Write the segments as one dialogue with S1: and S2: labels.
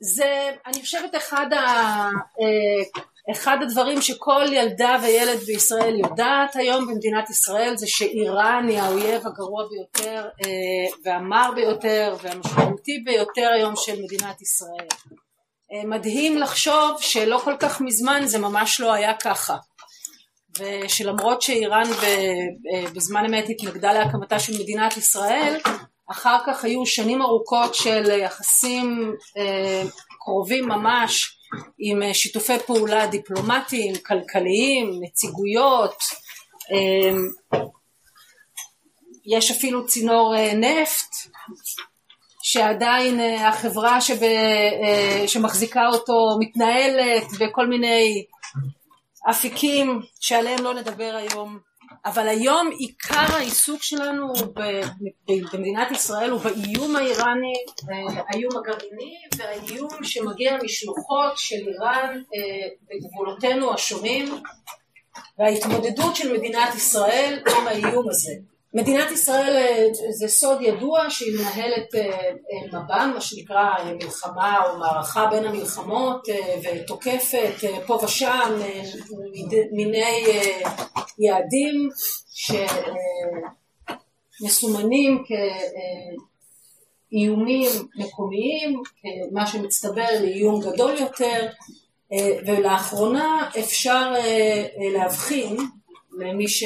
S1: זה, אני חושבת, אחד, ה, אה, אחד הדברים שכל ילדה וילד בישראל יודעת היום במדינת ישראל זה שאיראן היא האויב הגרוע ביותר אה, והמר ביותר והמשמעותי ביותר היום של מדינת ישראל. אה, מדהים לחשוב שלא כל כך מזמן זה ממש לא היה ככה. ושלמרות שאיראן בזמן אמת התנגדה להקמתה של מדינת ישראל, אחר כך היו שנים ארוכות של יחסים אה, קרובים ממש עם אה, שיתופי פעולה דיפלומטיים, כלכליים, נציגויות, אה, יש אפילו צינור נפט שעדיין החברה שב, שמחזיקה אותו מתנהלת בכל מיני אפיקים שעליהם לא נדבר היום אבל היום עיקר העיסוק שלנו במדינת ישראל הוא באיום האיראני, האיום הגרעיני והאיום שמגיע משלוחות של איראן אה, בגבולותינו השונים וההתמודדות של מדינת ישראל עם האיום הזה. מדינת ישראל אה, זה סוד ידוע שהיא מנהלת אה, אה, מב"ם, מה שנקרא מלחמה או מערכה בין המלחמות ותוקפת פה ושם מיני יעדים שמסומנים כאיומים מקומיים, מה שמצטבר לאיום גדול יותר ולאחרונה אפשר להבחין למי ש...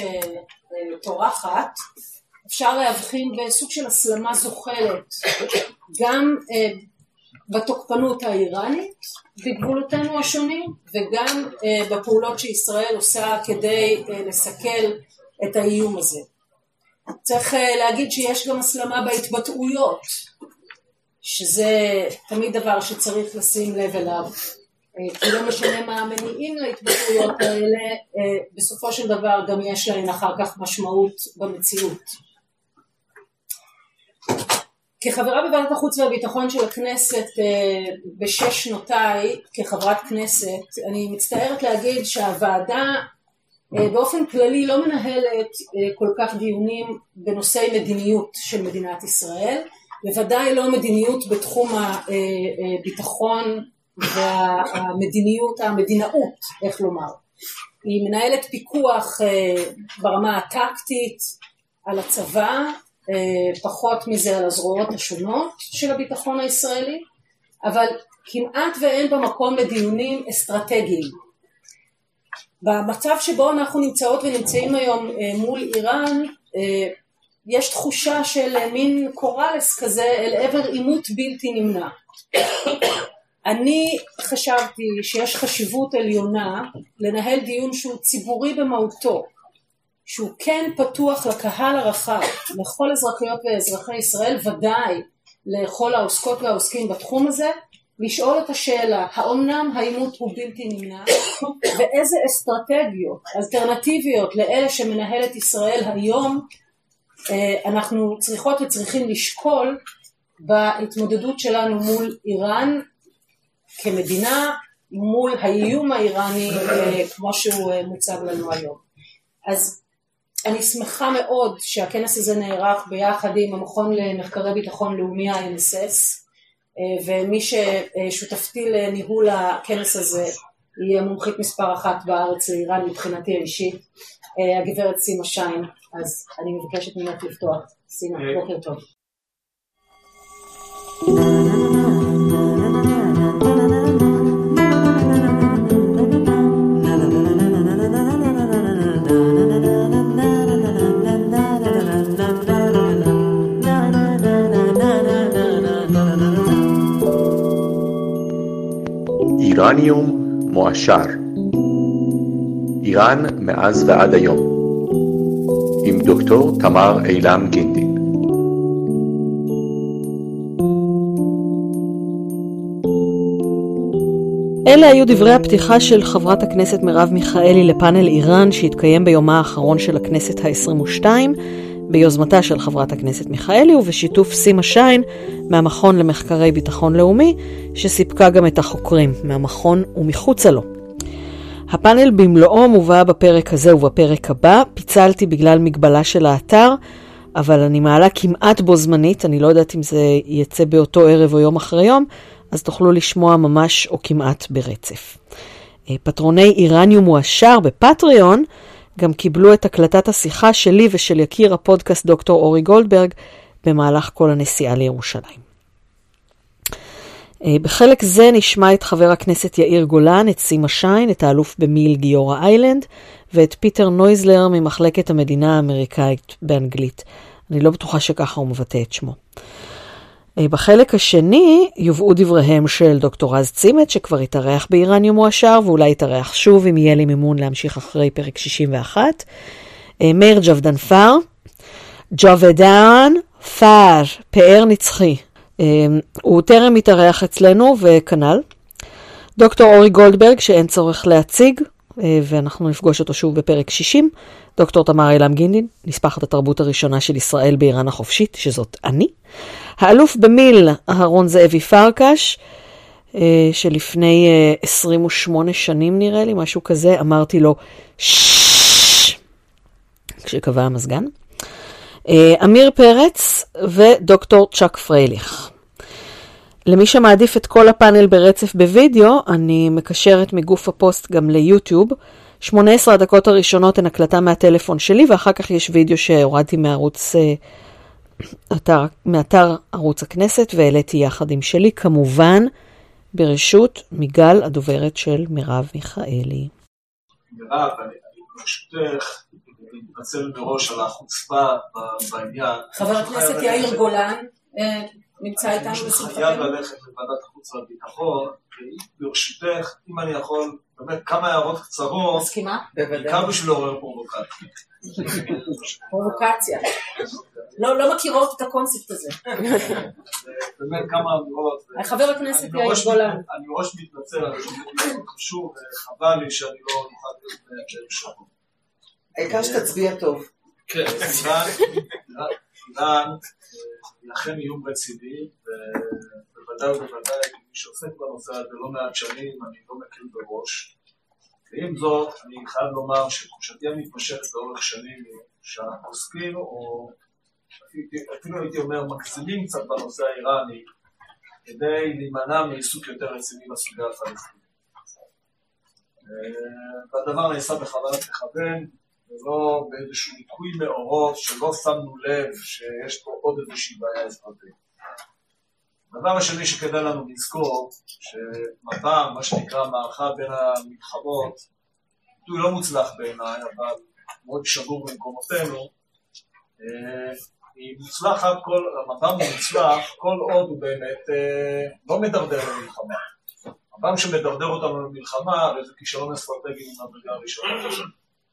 S1: טורחת, אפשר להבחין בסוג של הסלמה זוחלת גם אה, בתוקפנות האיראנית בגבולותינו השונים וגם אה, בפעולות שישראל עושה כדי אה, לסכל את האיום הזה. צריך להגיד שיש גם הסלמה בהתבטאויות שזה תמיד דבר שצריך לשים לב אליו כי לא משנה מה המניעים להתבטאויות האלה, אה, בסופו של דבר גם יש להן אחר כך משמעות במציאות. כחברה בוועדת החוץ והביטחון של הכנסת אה, בשש שנותיי כחברת כנסת, אני מצטערת להגיד שהוועדה באופן כללי לא מנהלת כל כך דיונים בנושאי מדיניות של מדינת ישראל, בוודאי לא מדיניות בתחום הביטחון והמדיניות, המדינאות, איך לומר. היא מנהלת פיקוח אה, ברמה הטקטית על הצבא, אה, פחות מזה על הזרועות השונות של הביטחון הישראלי, אבל כמעט ואין במקום לדיונים אסטרטגיים. במצב שבו אנחנו נמצאות ונמצאים היום אה, מול איראן, יש תחושה של מין קוראלס כזה אל עבר עימות בלתי נמנע. אני חשבתי שיש חשיבות עליונה לנהל דיון שהוא ציבורי במהותו, שהוא כן פתוח לקהל הרחב, לכל אזרחיות ואזרחי ישראל, ודאי לכל העוסקות והעוסקים בתחום הזה, לשאול את השאלה, האומנם העימות הוא בלתי נמנע, ואיזה אסטרטגיות אלטרנטיביות לאלה שמנהלת ישראל היום אה, אנחנו צריכות וצריכים לשקול בהתמודדות שלנו מול איראן כמדינה מול האיום האיראני אה, כמו שהוא אה, מוצג לנו היום. אז אני שמחה מאוד שהכנס הזה נערך ביחד עם המכון למחקרי ביטחון לאומי ה-NSS אה, ומי ששותפתי לניהול הכנס הזה היא המומחית מספר אחת בארץ לאיראן מבחינתי האישית, הגברת סימה שיין, אז אני מבקשת ממך לפתוח. סימה, בוקר טוב.
S2: איראניום מועשר איראן מאז ועד היום. עם דוקטור תמר אילם גינדין
S3: אלה היו דברי הפתיחה של חברת הכנסת מרב מיכאלי לפאנל איראן שהתקיים ביומה האחרון של הכנסת ה-22 ביוזמתה של חברת הכנסת מיכאלי ובשיתוף סימה שיין מהמכון למחקרי ביטחון לאומי, שסיפקה גם את החוקרים מהמכון ומחוצה לו. הפאנל במלואו מובא בפרק הזה ובפרק הבא, פיצלתי בגלל מגבלה של האתר, אבל אני מעלה כמעט בו זמנית, אני לא יודעת אם זה יצא באותו ערב או יום אחרי יום, אז תוכלו לשמוע ממש או כמעט ברצף. אה, פטרוני איראניום מועשר בפטריון גם קיבלו את הקלטת השיחה שלי ושל יקיר הפודקאסט דוקטור אורי גולדברג במהלך כל הנסיעה לירושלים. אה, בחלק זה נשמע את חבר הכנסת יאיר גולן, את סימה שיין, את האלוף במיל גיורא איילנד ואת פיטר נויזלר ממחלקת המדינה האמריקאית באנגלית. אני לא בטוחה שככה הוא מבטא את שמו. אה, בחלק השני יובאו דבריהם של דוקטור רז צימת, שכבר התארח באיראניום מועשר, ואולי יתארח שוב אם יהיה לי מימון להמשיך אחרי פרק 61. אה, מאיר ג'וודנפר, ג'וודן פאר, פאר נצחי. אה, הוא טרם התארח אצלנו וכנ"ל. דוקטור אורי גולדברג, שאין צורך להציג, ואנחנו נפגוש אותו שוב בפרק 60. דוקטור תמר אילם גינדין, נספחת התרבות הראשונה של ישראל באיראן החופשית, שזאת אני. האלוף במיל אהרון זאבי פרקש, אה, שלפני 28 אה, שנים נראה לי, משהו כזה, אמרתי לו כשקבע המזגן. אה, אמיר פרץ ודוקטור צ'אק פרייליך. למי שמעדיף את כל הפאנל ברצף בווידאו, אני מקשרת מגוף הפוסט גם ליוטיוב. 18 הדקות הראשונות הן הקלטה מהטלפון שלי, ואחר כך יש וידאו שהורדתי מערוץ, אתר, מאתר ערוץ הכנסת והעליתי יחד עם שלי, כמובן ברשות מיגל, הדוברת של מרב מיכאלי.
S4: מירב, אני ברשותך מתנצל מראש על החוצפה בעניין.
S1: חבר הכנסת יאיר גולן אה, נמצא איתנו
S4: בשמחתנו. אני חייב ללכת לוועדת החוץ והביטחון, ברשותך, אם אני יכול, באמת כמה הערות קצרות.
S1: מסכימה?
S4: בוודאי. בעיקר בשביל לעורר פרובוקציה.
S1: פרובוקציה. לא, לא מכירות את הקונספט הזה.
S4: באמת כמה אמירות.
S1: חבר הכנסת יאיר גולן.
S4: אני ממש מתנצל, אני חושב שזה חשוב, וחבל לי שאני לא אוכל להיות בשבוע.
S5: העיקר שתצביע טוב.
S4: כן, איראן, לכן איום רציני, ובוודאי ובוודאי מי שעוסק בנושא הזה לא מעט שנים, אני לא מקל בראש. ועם זאת, אני חייב לומר שתחושתי המתמשכת לאורך שנים שאנחנו עוסקים, או אפילו הייתי אומר מגזימים קצת בנושא האיראני, כדי להימנע מעיסוק יותר רציני בסוגיה הפלסטינית. והדבר נעשה בכוונת מכוון, ולא באיזשהו ניקוי מאורות שלא שמנו לב שיש פה עוד איזושהי בעיה אסטרטגית. הדבר השני שכדאי לנו לזכור, שמפה, מה שנקרא מערכה בין המלחמות, ביטוי לא מוצלח בעיניי, אבל מאוד שגור במקומותינו, אה, היא מוצלחת, כל, המפה מוצלח כל עוד הוא באמת אה, לא מדרדר למלחמה. הפעם שמדרדר אותנו למלחמה, הרי זה כישלון אסטרטגי ממדרגה הראשונה.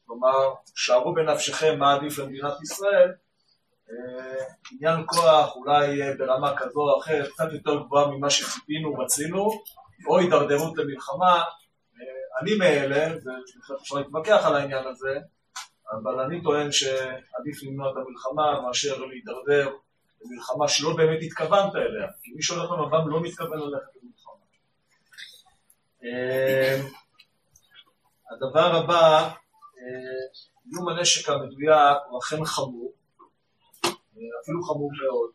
S4: כלומר, שערו בנפשכם מה עדיף למדינת ישראל, אה, עניין כוח אולי ברמה כזו או אחרת קצת יותר גבוהה ממה שציפינו, רצינו, או הידרדרות למלחמה, אה, אני מאלה, ובהחלט אפשר להתווכח על העניין הזה, אבל אני טוען שעדיף למנוע את המלחמה מאשר להידרדר למלחמה שלא באמת התכוונת אליה, כי מי שהולך למב"ם לא מתכוון ללכת למלחמה. אה, הדבר הבא, איום הנשק המדויק הוא אכן חמור, אפילו חמור מאוד.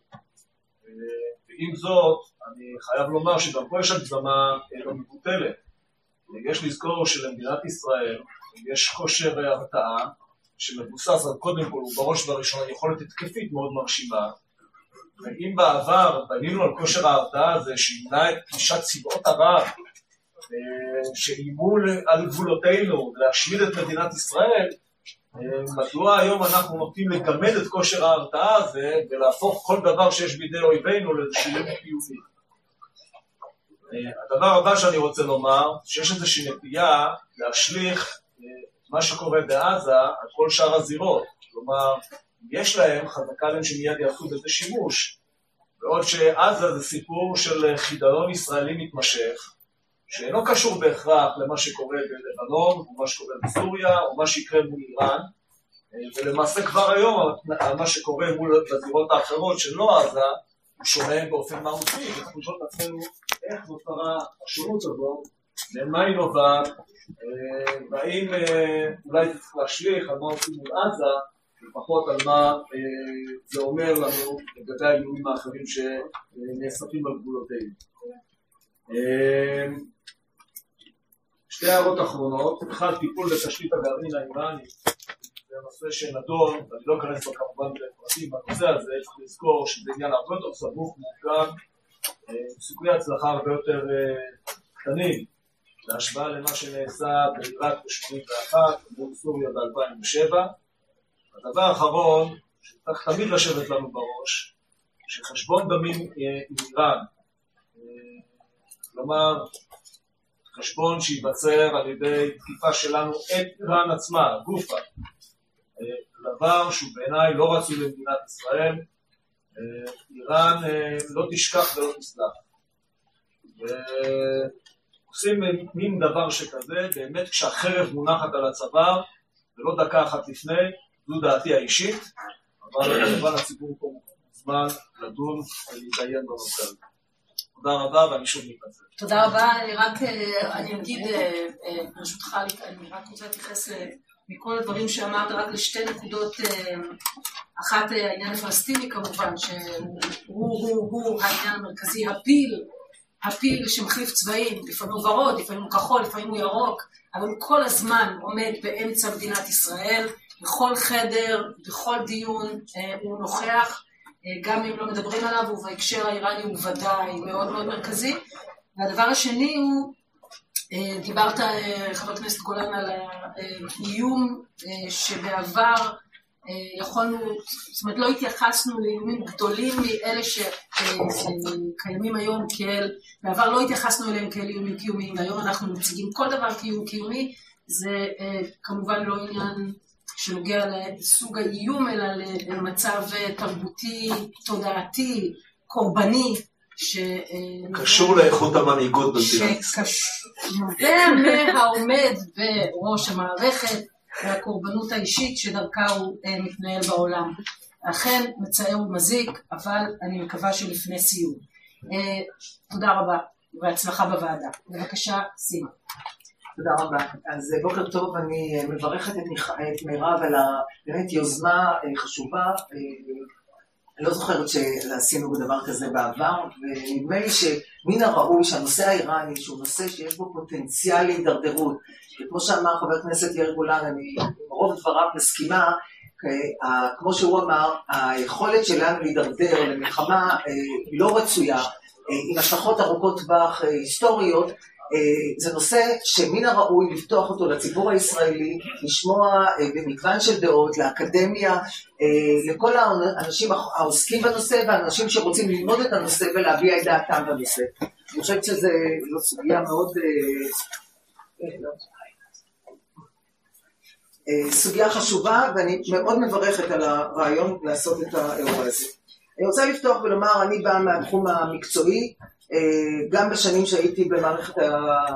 S4: ועם זאת, אני חייב לומר שגם פה יש הגזמה לא מבוטלת. יש לזכור שלמדינת ישראל יש כושר הרתעה שמבוסס על קודם כל ובראש ובראשונה יכולת התקפית מאוד מרשימה ואם בעבר בנינו על כושר ההרתעה הזה שימנע את פלישת צבאות ערב שאיימו על גבולותינו להשמיד את מדינת ישראל מדוע היום אנחנו נוטים לגמד את כושר ההרתעה הזה ולהפוך כל דבר שיש בידי אויבינו לאיזשהו חיובי. הדבר הבא שאני רוצה לומר, שיש איזושהי נטייה להשליך מה שקורה בעזה על כל שאר הזירות. כלומר, יש להם, חזקה להם שמיד יעשו בזה שימוש. בעוד שעזה זה סיפור של חידלון ישראלי מתמשך, שאינו קשור בהכרח למה שקורה בלבנון, או מה שקורה בסוריה, או מה שיקרה מול איראן, ולמעשה כבר היום מה שקורה מול הזירות האחרות שלא עזה, הוא שונה באופן מהותי, את עצמנו איך נוצרה השונות הזאת, למה היא נובעת, והאם אולי זה צריך להשליך על מה עושים מול עזה, לפחות על מה זה אומר לנו לגבי האיומים האחרים שנאספים על גבולותינו. אה, שתי הערות אחרונות, אחד טיפול בתשתית הגרעין האיראנית, זה נושא שנדון, ואני לא אכנס פה כמובן לפרטים בנושא הזה, צריך לזכור שזה עניין הרבה יותר סבוך, מורכב, אה, סיכויי הצלחה הרבה יותר קטנים בהשוואה למה שנעשה בעיראק ב-81 מול סוריה ב-2007. הדבר האחרון, שצריך תמיד לשבת לנו בראש, שחשבון דמים עם איראן, כלומר חשבון שייווצר על ידי תקיפה שלנו את איראן עצמה, גופה, דבר שהוא בעיניי לא רצוי למדינת ישראל, איראן לא תשכח ולא תסלח. עושים מין דבר שכזה, באמת כשהחרב מונחת על הצוואר, ולא דקה אחת לפני, זו דעתי האישית, אבל כמובן הציבור פה מוזמן לדון ולהתדיין בנושא הזה. תודה רבה ואני שוב מתנצל.
S1: תודה רבה, אני רק, אני אגיד, אה, אה, ברשותך, אני רק רוצה להתייחס מכל הדברים שאמרת רק לשתי נקודות, אה, אחת העניין הפלסטיני כמובן, שהוא הוא, הוא העניין המרכזי, הפיל הפיל שמחליף צבעים, לפעמים הוא ורוד, לפעמים הוא כחול, לפעמים הוא ירוק, אבל הוא כל הזמן עומד באמצע מדינת ישראל, בכל חדר, בכל דיון אה, הוא נוכח, אה, גם אם לא מדברים עליו, ובהקשר האיראני הוא ודאי מאוד מאוד מרכזי. והדבר השני הוא, אה, דיברת, חבר הכנסת גולן, על האיום שבעבר יכולנו, זאת אומרת לא התייחסנו לאיומים גדולים מאלה שקיימים היום כאל, בעבר לא התייחסנו אליהם כאל איומים קיומיים, והיום אנחנו מציגים כל דבר כאיום קיומי, זה אה, כמובן לא עניין שנוגע לסוג האיום, אלא למצב תרבותי, תודעתי, קורבני, ש...
S4: קשור לאיכות המנהיגות במדינת ישראל.
S1: שנובע מהעומד בראש המערכת. והקורבנות האישית שדרכה הוא אה, מתנהל בעולם. אכן מצער ומזיק, אבל אני מקווה שלפני סיום. אה, תודה רבה והצלחה בוועדה. בבקשה, סימה.
S5: תודה רבה. אז אה, בוקר טוב, אני מברכת את, את מירב על באמת יוזמה חשובה. אני לא זוכרת שעשינו דבר כזה בעבר, ונדמה לי שמן הראוי שהנושא האיראני, שהוא נושא שיש בו פוטנציאל להידרדרות, וכמו שאמר חבר הכנסת יאיר גולן, אני רוב דבריו מסכימה, כמו שהוא אמר, היכולת שלנו להידרדר למלחמה אה, לא רצויה, אה, עם השלכות ארוכות טווח אה, היסטוריות, זה נושא שמן הראוי לפתוח אותו לציבור הישראלי, לשמוע במגוון של דעות, לאקדמיה, לכל האנשים העוסקים בנושא והאנשים שרוצים ללמוד את הנושא ולהביע את דעתם בנושא. אני חושבת שזו סוגיה מאוד... אה, סוגיה חשובה ואני מאוד מברכת על הרעיון לעשות את האירוע הזה. אני רוצה לפתוח ולומר, אני באה מהתחום המקצועי, אה, גם בשנים שהייתי במערכת,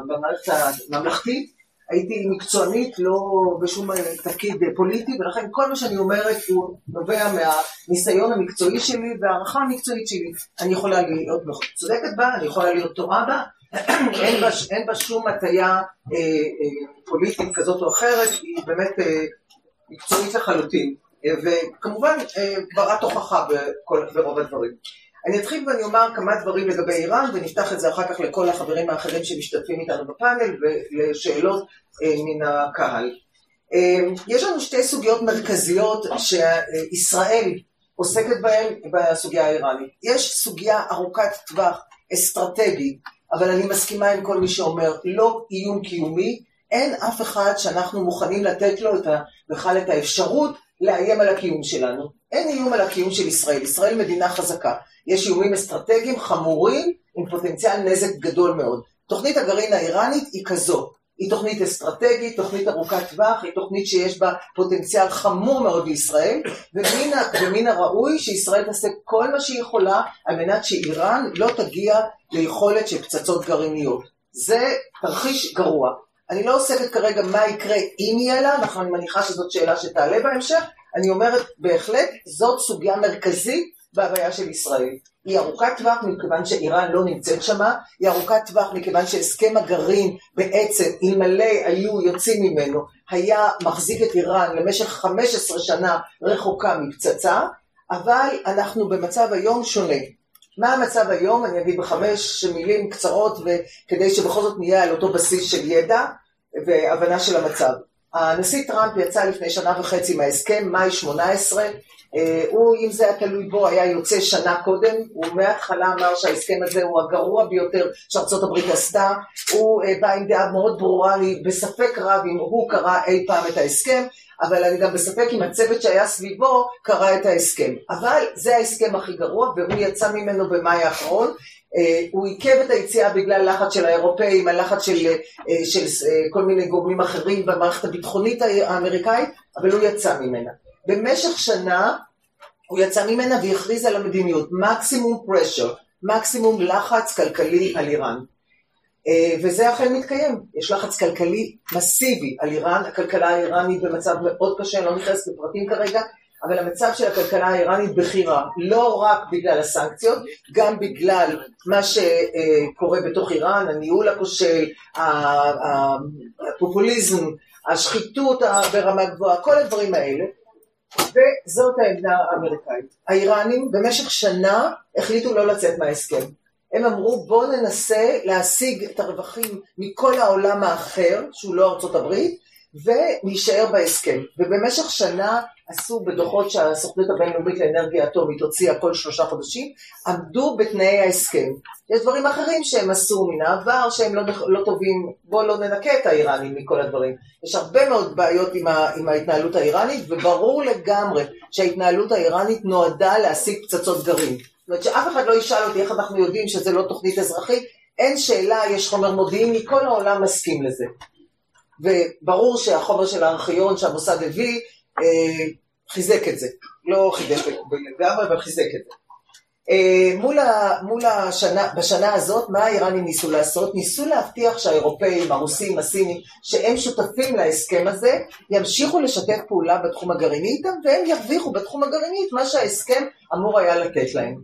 S5: במערכת הממלכתית, הייתי מקצוענית, לא בשום תפקיד פוליטי, ולכן כל מה שאני אומרת הוא נובע מהניסיון המקצועי שלי והערכה המקצועית שלי. אני יכולה להיות צודקת בה, אני יכולה להיות טועה בה, אין, בה, אין בה שום הטיה אה, אה, פוליטית כזאת או אחרת, היא באמת אה, מקצועית לחלוטין, אה, וכמובן אה, ברת הוכחה בכל, ברוב הדברים. אני אתחיל ואני אומר כמה דברים לגבי איראן, ונפתח את זה אחר כך לכל החברים האחרים שמשתתפים איתנו בפאנל ולשאלות אה, מן הקהל. אה, יש לנו שתי סוגיות מרכזיות שישראל עוסקת בהן בסוגיה האיראנית. יש סוגיה ארוכת טווח אסטרטגית אבל אני מסכימה עם כל מי שאומר, לא איום קיומי, אין אף אחד שאנחנו מוכנים לתת לו את ה, בכלל את האפשרות לאיים על הקיום שלנו. אין איום על הקיום של ישראל, ישראל מדינה חזקה. יש איומים אסטרטגיים חמורים עם פוטנציאל נזק גדול מאוד. תוכנית הגרעין האיראנית היא כזו, היא תוכנית אסטרטגית, תוכנית ארוכת טווח, היא תוכנית שיש בה פוטנציאל חמור מאוד לישראל, ומן, ומן הראוי שישראל תעשה כל מה שהיא יכולה על מנת שאיראן לא תגיע ליכולת של פצצות גרעיניות. זה תרחיש גרוע. אני לא עוסקת כרגע מה יקרה אם יהיה לה, נכון, אני מניחה שזאת שאלה שתעלה בהמשך, אני אומרת בהחלט זאת סוגיה מרכזית בהוויה של ישראל. היא ארוכת טווח מכיוון שאיראן לא נמצאת שמה, היא ארוכת טווח מכיוון שהסכם הגרעין בעצם, אלמלא היו יוצאים ממנו, היה מחזיק את איראן למשך 15 שנה רחוקה מפצצה, אבל אנחנו במצב היום שונה. מה המצב היום? אני אגיד בחמש מילים קצרות, כדי שבכל זאת נהיה על אותו בסיס של ידע והבנה של המצב. הנשיא טראמפ יצא לפני שנה וחצי מההסכם, מאי 18, אה, הוא, אם זה היה תלוי בו, היה יוצא שנה קודם, הוא מההתחלה אמר שההסכם הזה הוא הגרוע ביותר שארצות הברית עשתה, הוא אה, בא עם דעה מאוד ברורה, אני בספק רב אם הוא קרא אי פעם את ההסכם, אבל אני גם בספק אם הצוות שהיה סביבו קרא את ההסכם. אבל זה ההסכם הכי גרוע, והוא יצא ממנו במאי האחרון. Uh, הוא עיכב את היציאה בגלל לחץ של האירופאים, הלחץ של, uh, של uh, כל מיני גורמים אחרים במערכת הביטחונית האמריקאית, אבל הוא יצא ממנה. במשך שנה הוא יצא ממנה והכריז על המדיניות, מקסימום פרשר, מקסימום לחץ כלכלי על איראן. אה, וזה אכן מתקיים, יש לחץ כלכלי מסיבי על איראן, הכלכלה האיראנית במצב מאוד קשה, אני לא נכנסת לפרטים כרגע, אבל המצב של הכלכלה האיראנית בכירה, לא רק בגלל הסנקציות, גם בגלל מה שקורה בתוך איראן, הניהול הכושל, הפופוליזם, השחיתות ברמה גבוהה, כל הדברים האלה, וזאת העמדה האמריקאית. האיראנים במשך שנה החליטו לא לצאת מההסכם. הם אמרו בואו ננסה להשיג את הרווחים מכל העולם האחר, שהוא לא ארצות הברית, ונישאר בהסכם. ובמשך שנה עשו בדוחות שהסוכנות הבינלאומית לאנרגיה אטומית הוציאה כל שלושה חודשים, עמדו בתנאי ההסכם. יש דברים אחרים שהם עשו מן העבר שהם לא, לא טובים, בואו לא ננקה את האיראנים מכל הדברים. יש הרבה מאוד בעיות עם, ה, עם ההתנהלות האיראנית, וברור לגמרי שההתנהלות האיראנית נועדה להשיג פצצות גרעין. זאת אומרת שאף אחד לא ישאל אותי איך אנחנו יודעים שזה לא תוכנית אזרחית, אין שאלה, יש חומר מודיעיני, כל העולם מסכים לזה. וברור שהחומר של הארכיון שהמוסד הביא אה, חיזק את זה. לא חידש לגמרי, אבל חיזק את זה. אה, מול, ה, מול השנה, בשנה הזאת, מה האיראנים ניסו לעשות? ניסו להבטיח שהאירופאים, הרוסים, הסינים, שהם שותפים להסכם הזה, ימשיכו לשתף פעולה בתחום הגרעיני איתם, והם ירוויחו בתחום הגרעיני את מה שההסכם אמור היה לתת להם.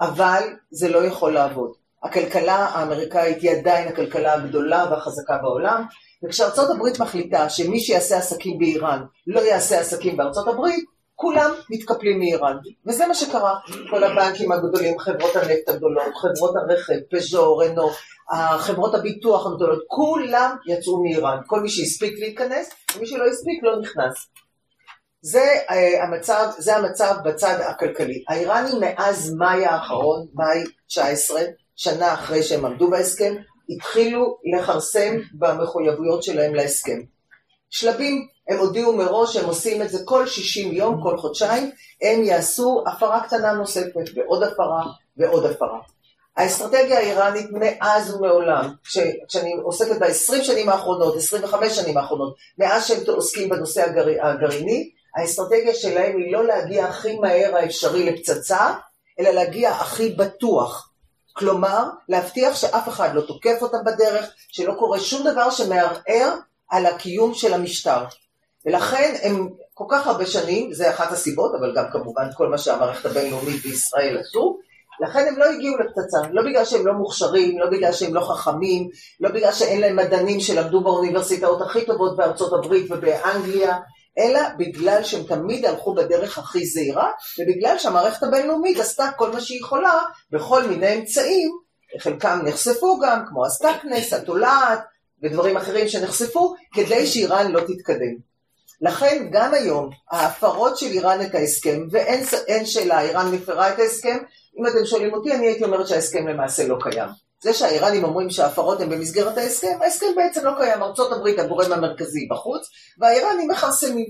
S5: אבל זה לא יכול לעבוד. הכלכלה האמריקאית היא עדיין הכלכלה הגדולה והחזקה בעולם, וכשארצות הברית מחליטה שמי שיעשה עסקים באיראן לא יעשה עסקים בארצות הברית, כולם מתקפלים מאיראן. וזה מה שקרה. כל הבנקים הגדולים, חברות הנפט הגדולות, חברות הרכב, פז'ו, רנו, חברות הביטוח הגדולות, כולם יצאו מאיראן. כל מי שהספיק להיכנס, ומי שלא הספיק לא נכנס. זה, uh, המצב, זה המצב בצד הכלכלי. האיראנים מאז מאי האחרון, מאי 19, שנה אחרי שהם עמדו בהסכם, התחילו לכרסם במחויבויות שלהם להסכם. שלבים, הם הודיעו מראש שהם עושים את זה כל 60 יום, כל חודשיים, הם יעשו הפרה קטנה נוספת, ועוד הפרה, ועוד הפרה. האסטרטגיה האיראנית מאז ומעולם, כשאני עוסקת ב-20 שנים האחרונות, 25 שנים האחרונות, מאז שהם עוסקים בנושא הגר... הגרעיני, האסטרטגיה שלהם היא לא להגיע הכי מהר האפשרי לפצצה, אלא להגיע הכי בטוח. כלומר, להבטיח שאף אחד לא תוקף אותם בדרך, שלא קורה שום דבר שמערער על הקיום של המשטר. ולכן הם כל כך הרבה שנים, זה אחת הסיבות, אבל גם כמובן כל מה שהמערכת הבינלאומית בישראל עשו, לכן הם לא הגיעו לפצצה, לא בגלל שהם לא מוכשרים, לא בגלל שהם לא חכמים, לא בגלל שאין להם מדענים שלמדו באוניברסיטאות הכי טובות בארצות הברית ובאנגליה, אלא בגלל שהם תמיד הלכו בדרך הכי זהירה, ובגלל שהמערכת הבינלאומית עשתה כל מה שהיא יכולה בכל מיני אמצעים, חלקם נחשפו גם, כמו הסטקנס, התולעת, ודברים אחרים שנחשפו, כדי שאיראן לא תתקדם. לכן גם היום ההפרות של איראן את ההסכם, ואין שאלה, איראן מפרה את ההסכם, אם אתם שואלים אותי, אני הייתי אומרת שההסכם למעשה לא קיים. זה שהאיראנים אומרים שההפרות הן במסגרת ההסכם, ההסכם בעצם לא קיים. ארצות הברית הגורם המרכזי בחוץ, והאיראנים מכרסמים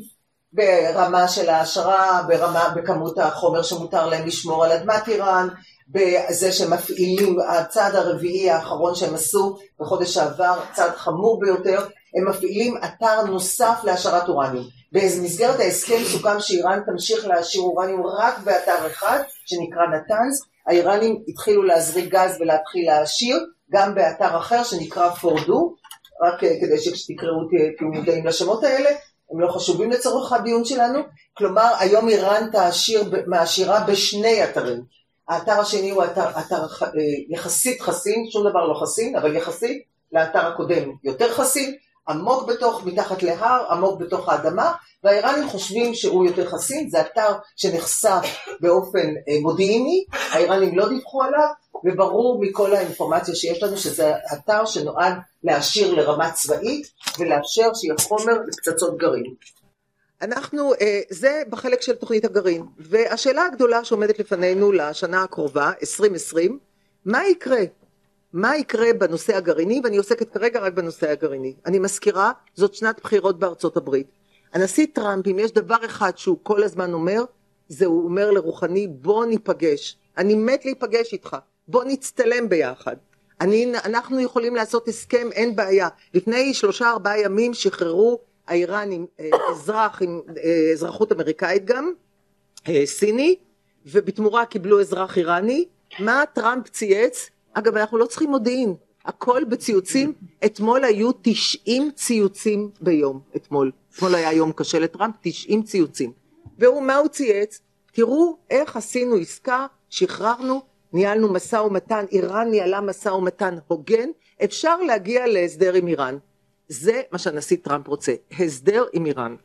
S5: ברמה של העשרה, ברמה, בכמות החומר שמותר להם לשמור על אדמת איראן, בזה שמפעילים, הצעד הרביעי האחרון שהם עשו בחודש שעבר, צעד חמור ביותר, הם מפעילים אתר נוסף להשארת אורניום. במסגרת ההסכם סוכם שאיראן תמשיך להשאיר אורניום רק באתר אחד, שנקרא נתנז. האיראנים התחילו להזריק גז ולהתחיל להעשיר, גם באתר אחר שנקרא פורדו, רק אה, כדי שכשתקראו תהיו מודעים לשמות האלה, הם לא חשובים לצורך הדיון שלנו. כלומר, היום איראן תעשיר, מעשירה בשני אתרים. האתר השני הוא אתר, אתר אה, יחסית חסין, שום דבר לא חסין, אבל יחסית לאתר הקודם יותר חסין. עמוק בתוך, מתחת להר, עמוק בתוך האדמה, והאיראנים חושבים שהוא יותר חסין, זה אתר שנחשף באופן אה, מודיעיני, האיראנים לא דיווחו עליו, וברור מכל האינפורמציה שיש לנו שזה אתר שנועד להעשיר לרמה צבאית ולאפשר שיהיה חומר לפצצות גרעין. אנחנו, אה, זה בחלק של תוכנית הגרעין, והשאלה הגדולה שעומדת לפנינו לשנה הקרובה, 2020, מה יקרה? מה יקרה בנושא הגרעיני, ואני עוסקת כרגע רק בנושא הגרעיני. אני מזכירה, זאת שנת בחירות בארצות הברית. הנשיא טראמפ, אם יש דבר אחד שהוא כל הזמן אומר, זה הוא אומר לרוחני, בוא ניפגש. אני מת להיפגש איתך, בוא נצטלם ביחד. אני, אנחנו יכולים לעשות הסכם, אין בעיה. לפני שלושה ארבעה ימים שחררו האיראנים אה, אזרח עם אה, אזרחות אמריקאית גם, אה, סיני, ובתמורה קיבלו אזרח איראני. מה טראמפ צייץ? אגב, אנחנו לא צריכים מודיעין, הכל בציוצים. אתמול היו 90 ציוצים ביום, אתמול. אתמול היה יום קשה לטראמפ, 90 ציוצים. והוא, מה הוא צייץ? תראו איך עשינו עסקה, שחררנו, ניהלנו משא ומתן, איראן ניהלה משא ומתן הוגן, אפשר להגיע להסדר עם איראן. זה מה שהנשיא טראמפ רוצה, הסדר עם איראן.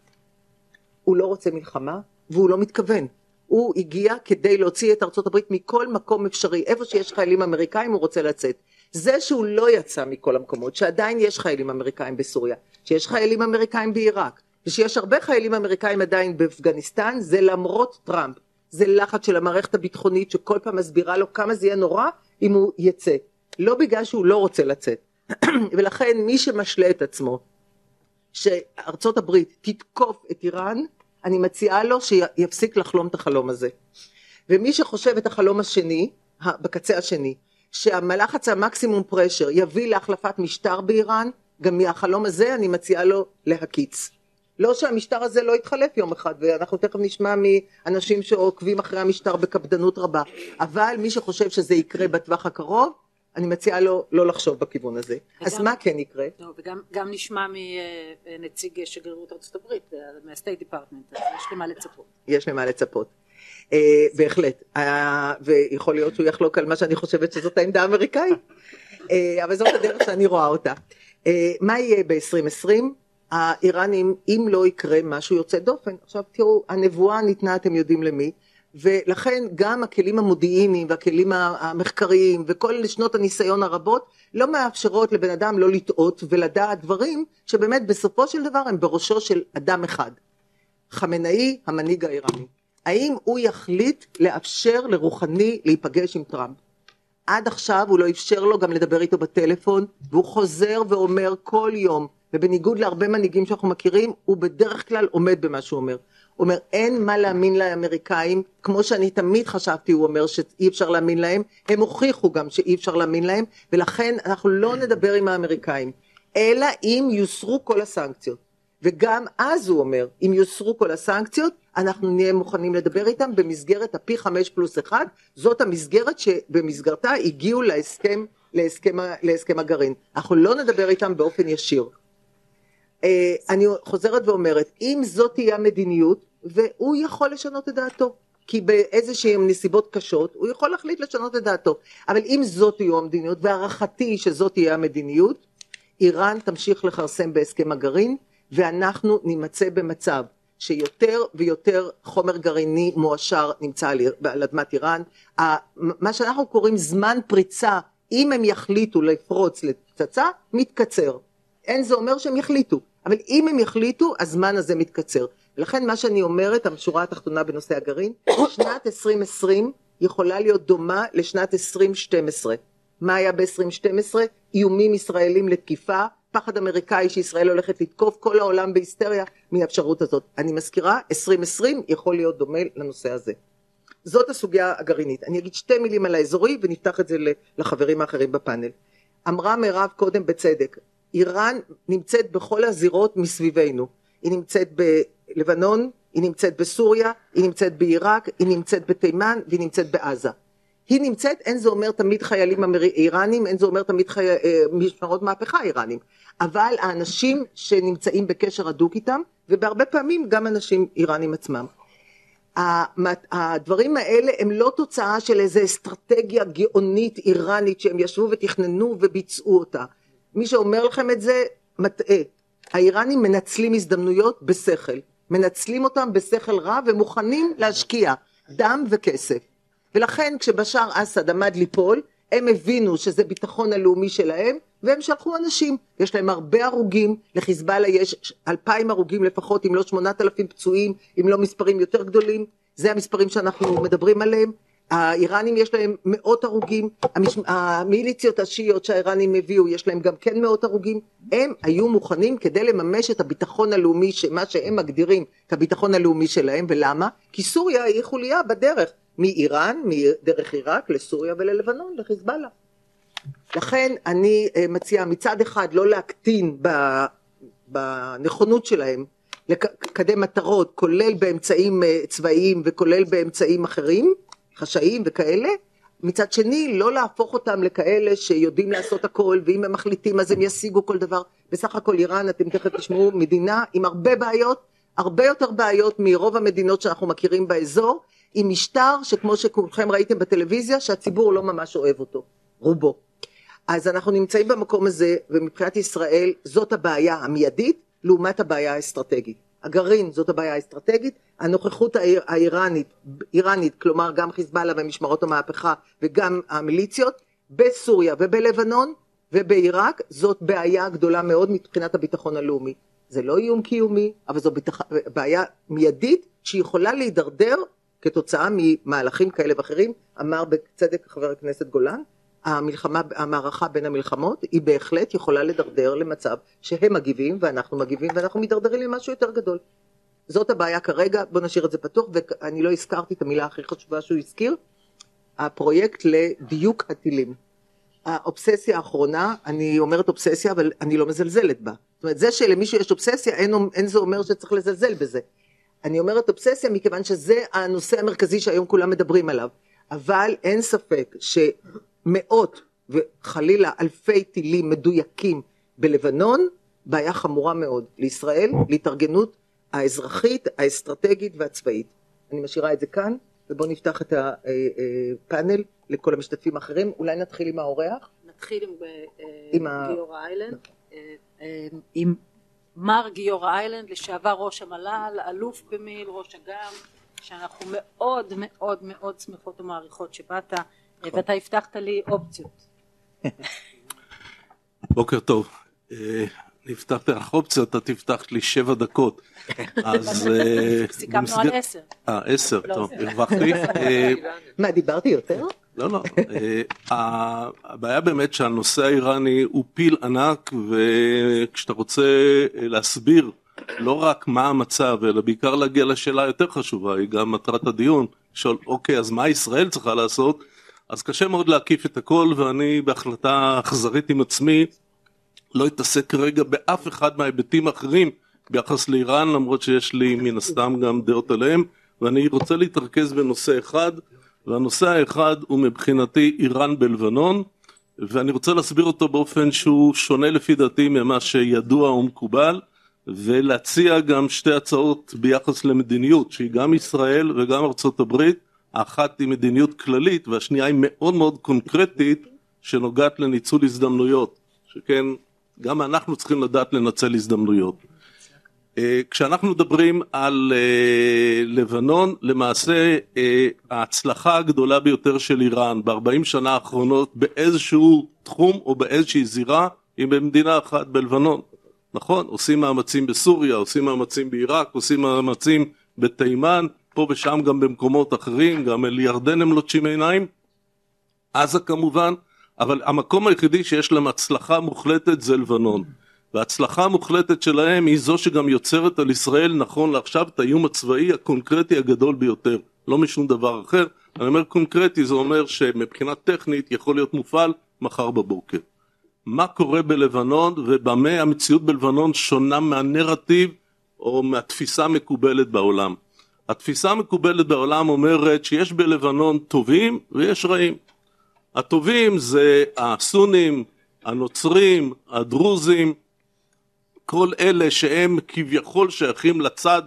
S5: הוא לא רוצה מלחמה והוא לא מתכוון. הוא הגיע כדי להוציא את ארצות הברית מכל מקום אפשרי, איפה שיש חיילים אמריקאים הוא רוצה לצאת. זה שהוא לא יצא מכל המקומות, שעדיין יש חיילים אמריקאים בסוריה, שיש חיילים אמריקאים בעיראק, ושיש הרבה חיילים אמריקאים עדיין באפגניסטן, זה למרות טראמפ. זה לחץ של המערכת הביטחונית שכל פעם מסבירה לו כמה זה יהיה נורא אם הוא יצא. לא בגלל שהוא לא רוצה לצאת. ולכן מי שמשלה את עצמו שארצות הברית תתקוף את איראן, אני מציעה לו שיפסיק לחלום את החלום הזה. ומי שחושב את החלום השני, בקצה השני, שהמלחץ המקסימום פרשר יביא להחלפת משטר באיראן, גם מהחלום הזה אני מציעה לו להקיץ. לא שהמשטר הזה לא יתחלף יום אחד, ואנחנו תכף נשמע מאנשים שעוקבים אחרי המשטר בקפדנות רבה, אבל מי שחושב שזה יקרה בטווח הקרוב, אני מציעה לו לא לחשוב בכיוון הזה. וגם, אז מה כן יקרה?
S1: לא, וגם נשמע מנציג שגרירות ארצות הברית, מהסטייט דיפרטמנט, יש למה לצפות.
S5: יש למה לצפות. בהחלט, ויכול להיות שהוא יחלוק על מה שאני חושבת שזאת העמדה האמריקאית, אבל זאת הדרך שאני רואה אותה. מה יהיה ב-2020? האיראנים, אם לא יקרה משהו יוצא דופן, עכשיו תראו, הנבואה ניתנה, אתם יודעים למי, ולכן גם הכלים המודיעיניים והכלים המחקריים וכל שנות הניסיון הרבות לא מאפשרות לבן אדם לא לטעות ולדעת דברים שבאמת בסופו של דבר הם בראשו של אדם אחד. חמינאי המנהיג האיראני. האם הוא יחליט לאפשר לרוחני להיפגש עם טראמפ? עד עכשיו הוא לא אפשר לו גם לדבר איתו בטלפון והוא חוזר ואומר כל יום ובניגוד להרבה מנהיגים שאנחנו מכירים הוא בדרך כלל עומד במה שהוא אומר אומר אין מה להאמין לאמריקאים כמו שאני תמיד חשבתי הוא אומר שאי אפשר להאמין להם. הם הוכיחו גם שאי אפשר להאמין להם ולכן אנחנו לא נדבר עם האמריקאים אלא אם יוסרו כל הסנקציות. וגם אז הוא אומר אם יוסרו כל הסנקציות אנחנו נהיה מוכנים לדבר איתם במסגרת הפי חמש פלוס אחד. זאת המסגרת שבמסגרתה הגיעו להסכם, להסכם, להסכם הגרעין. אנחנו לא נדבר איתם באופן ישיר. אה, אני חוזרת ואומרת, אם זאת תהיה המדיניות, והוא יכול לשנות את דעתו, כי באיזשהם נסיבות קשות הוא יכול להחליט לשנות את דעתו, אבל אם זאת תהיה המדיניות, והערכתי שזאת תהיה המדיניות, איראן תמשיך לכרסם בהסכם הגרעין, ואנחנו נימצא במצב שיותר ויותר חומר גרעיני מועשר נמצא על אדמת איראן, מה שאנחנו קוראים זמן פריצה, אם הם יחליטו לפרוץ לפצצה, מתקצר. אין זה אומר שהם יחליטו, אבל אם הם יחליטו, הזמן הזה מתקצר. ולכן מה שאני אומרת, השורה התחתונה בנושא הגרעין, שנת 2020 יכולה להיות דומה לשנת 2012. מה היה ב-2012? איומים ישראלים לתקיפה, פחד אמריקאי שישראל הולכת לתקוף, כל העולם בהיסטריה מהאפשרות הזאת. אני מזכירה, 2020 יכול להיות דומה לנושא הזה. זאת הסוגיה הגרעינית. אני אגיד שתי מילים על האזורי ונפתח את זה לחברים האחרים בפאנל. אמרה מירב קודם בצדק, איראן נמצאת בכל הזירות מסביבנו. היא נמצאת בלבנון, היא נמצאת בסוריה, היא נמצאת בעיראק, היא נמצאת בתימן והיא נמצאת בעזה. היא נמצאת, אין זה אומר תמיד חיילים איראנים, אין זה אומר תמיד חי... אה, משמרות מהפכה איראנים, אבל האנשים שנמצאים בקשר הדוק איתם, ובהרבה פעמים גם אנשים איראנים עצמם. הדברים האלה הם לא תוצאה של איזו אסטרטגיה גאונית איראנית שהם ישבו ותכננו וביצעו אותה. מי שאומר לכם את זה מטעה. האיראנים מנצלים הזדמנויות בשכל, מנצלים אותם בשכל רע ומוכנים להשקיע דם וכסף. ולכן כשבשאר אסד עמד ליפול, הם הבינו שזה ביטחון הלאומי שלהם, והם שלחו אנשים. יש להם הרבה הרוגים, לחיזבאללה יש אלפיים הרוגים לפחות, אם לא שמונת אלפים פצועים, אם לא מספרים יותר גדולים. זה המספרים שאנחנו מדברים עליהם. האיראנים יש להם מאות הרוגים. המיליציות השיעיות שהאיראנים הביאו יש להם גם כן מאות הרוגים, הם היו מוכנים כדי לממש את הביטחון הלאומי, מה שהם מגדירים כביטחון הלאומי שלהם, ולמה? כי סוריה היא חוליה בדרך מאיראן, דרך עיראק לסוריה וללבנון, לחיזבאללה. לכן אני אה, מציעה מצד אחד לא להקטין בנכונות שלהם לקדם מטרות, כולל באמצעים אה, צבאיים וכולל באמצעים אחרים, חשאיים וכאלה, מצד שני לא להפוך אותם לכאלה שיודעים לעשות הכל ואם הם מחליטים אז הם ישיגו כל דבר. בסך הכל איראן, אתם תכף תשמעו, מדינה עם הרבה בעיות, הרבה יותר בעיות מרוב המדינות שאנחנו מכירים באזור, עם משטר שכמו שכולכם ראיתם בטלוויזיה, שהציבור לא ממש אוהב אותו, רובו. אז אנחנו נמצאים במקום הזה, ומבחינת ישראל זאת הבעיה המיידית, לעומת הבעיה האסטרטגית. הגרעין זאת הבעיה האסטרטגית, הנוכחות האיראנית, איראנית, כלומר גם חיזבאללה ומשמרות המהפכה וגם המיליציות, בסוריה ובלבנון ובעיראק, זאת בעיה גדולה מאוד מבחינת הביטחון הלאומי. זה לא איום קיומי, אבל זו ביטח... בעיה מיידית שיכולה להידרדר כתוצאה ממהלכים כאלה ואחרים, אמר בצדק חבר הכנסת גולן, המערכה בין המלחמות היא בהחלט יכולה לדרדר למצב שהם מגיבים ואנחנו מגיבים ואנחנו מתדרדרים למשהו יותר גדול. זאת הבעיה כרגע, בוא נשאיר את זה פתוח ואני לא הזכרתי את המילה הכי חשובה שהוא הזכיר, הפרויקט לדיוק הטילים. האובססיה האחרונה, אני אומרת אובססיה אבל אני לא מזלזלת בה. זאת אומרת זה שלמישהו יש אובססיה אין, אין זה אומר שצריך לזלזל בזה. אני אומרת אובססיה מכיוון שזה הנושא המרכזי שהיום כולם מדברים עליו. אבל אין ספק שמאות וחלילה אלפי טילים מדויקים בלבנון, בעיה חמורה מאוד לישראל, להתארגנות האזרחית, האסטרטגית והצבאית. אני משאירה את זה כאן, ובואו נפתח את הפאנל אה, לכל המשתתפים האחרים. אולי נתחיל עם האורח?
S1: נתחיל עם, אה, גיורא איילנד, אה, עם מר גיורא איילנד, לשעבר ראש המל"ל, אלוף במיל, ראש אג"ם, שאנחנו מאוד מאוד מאוד שמחות ומעריכות שבאת, ואתה הבטחת לי אופציות.
S6: בוקר טוב. אני הבטחתי לך אופציות, אתה תפתח לי שבע דקות.
S1: אז... אה, סיכמנו על עשר.
S6: אה, עשר, לא, טוב, הרווחתי. אה,
S5: מה, דיברתי יותר?
S6: לא, לא. הבעיה באמת שהנושא האיראני הוא פיל ענק, וכשאתה רוצה להסביר לא רק מה המצב, אלא בעיקר להגיע לשאלה יותר חשובה, היא גם מטרת הדיון, לשאול, אוקיי, אז מה ישראל צריכה לעשות? אז קשה מאוד להקיף את הכל, ואני בהחלטה אכזרית עם עצמי, לא אתעסק כרגע באף אחד מההיבטים האחרים ביחס לאיראן, למרות שיש לי מן הסתם גם דעות עליהם, ואני רוצה להתרכז בנושא אחד, והנושא האחד הוא מבחינתי איראן בלבנון, ואני רוצה להסביר אותו באופן שהוא שונה לפי דעתי ממה שידוע ומקובל, ולהציע גם שתי הצעות ביחס למדיניות, שהיא גם ישראל וגם ארצות הברית, האחת היא מדיניות כללית והשנייה היא מאוד מאוד קונקרטית שנוגעת לניצול הזדמנויות, שכן גם אנחנו צריכים לדעת לנצל הזדמנויות. אה, כשאנחנו מדברים על אה, לבנון, למעשה אה, ההצלחה הגדולה ביותר של איראן בארבעים שנה האחרונות באיזשהו תחום או באיזושהי זירה היא במדינה אחת בלבנון. נכון, עושים מאמצים בסוריה, עושים מאמצים בעיראק, עושים מאמצים בתימן, פה ושם גם במקומות אחרים, גם אל ירדן הם לוטשים עיניים, עזה כמובן, אבל המקום היחידי שיש להם הצלחה מוחלטת זה לבנון. וההצלחה המוחלטת שלהם היא זו שגם יוצרת על ישראל נכון לעכשיו את האיום הצבאי הקונקרטי הגדול ביותר, לא משום דבר אחר. אני אומר קונקרטי זה אומר שמבחינה טכנית יכול להיות מופעל מחר בבוקר. מה קורה בלבנון ובמה המציאות בלבנון שונה מהנרטיב או מהתפיסה המקובלת בעולם. התפיסה המקובלת בעולם אומרת שיש בלבנון טובים ויש רעים. הטובים זה הסונים, הנוצרים, הדרוזים, כל אלה שהם כביכול שייכים לצד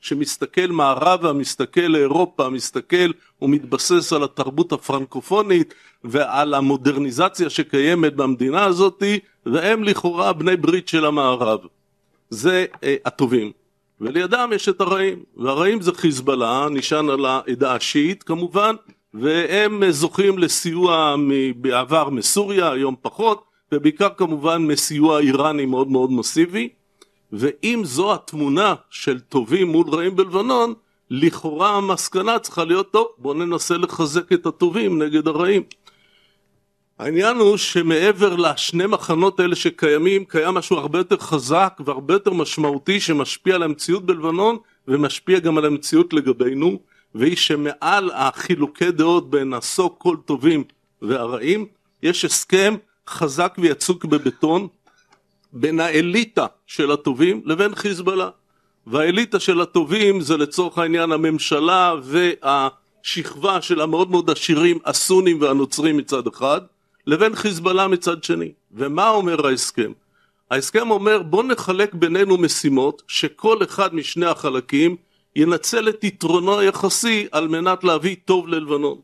S6: שמסתכל מערבה, מסתכל לאירופה, מסתכל ומתבסס על התרבות הפרנקופונית ועל המודרניזציה שקיימת במדינה הזאת, והם לכאורה בני ברית של המערב. זה אה, הטובים, ולידם יש את הרעים, והרעים זה חיזבאללה, נשען על העדה השיעית כמובן, והם זוכים לסיוע בעבר מסוריה, היום פחות, ובעיקר כמובן מסיוע איראני מאוד מאוד מסיבי, ואם זו התמונה של טובים מול רעים בלבנון, לכאורה המסקנה צריכה להיות טוב, בואו ננסה לחזק את הטובים נגד הרעים. העניין הוא שמעבר לשני מחנות האלה שקיימים, קיים משהו הרבה יותר חזק והרבה יותר משמעותי שמשפיע על המציאות בלבנון ומשפיע גם על המציאות לגבינו, והיא שמעל החילוקי דעות בין הסו כל טובים והרעים, יש הסכם חזק ויצוק בבטון בין האליטה של הטובים לבין חיזבאללה. והאליטה של הטובים זה לצורך העניין הממשלה והשכבה של המאוד מאוד עשירים הסונים והנוצרים מצד אחד, לבין חיזבאללה מצד שני. ומה אומר ההסכם? ההסכם אומר בוא נחלק בינינו משימות שכל אחד משני החלקים ינצל את יתרונו היחסי על מנת להביא טוב ללבנון.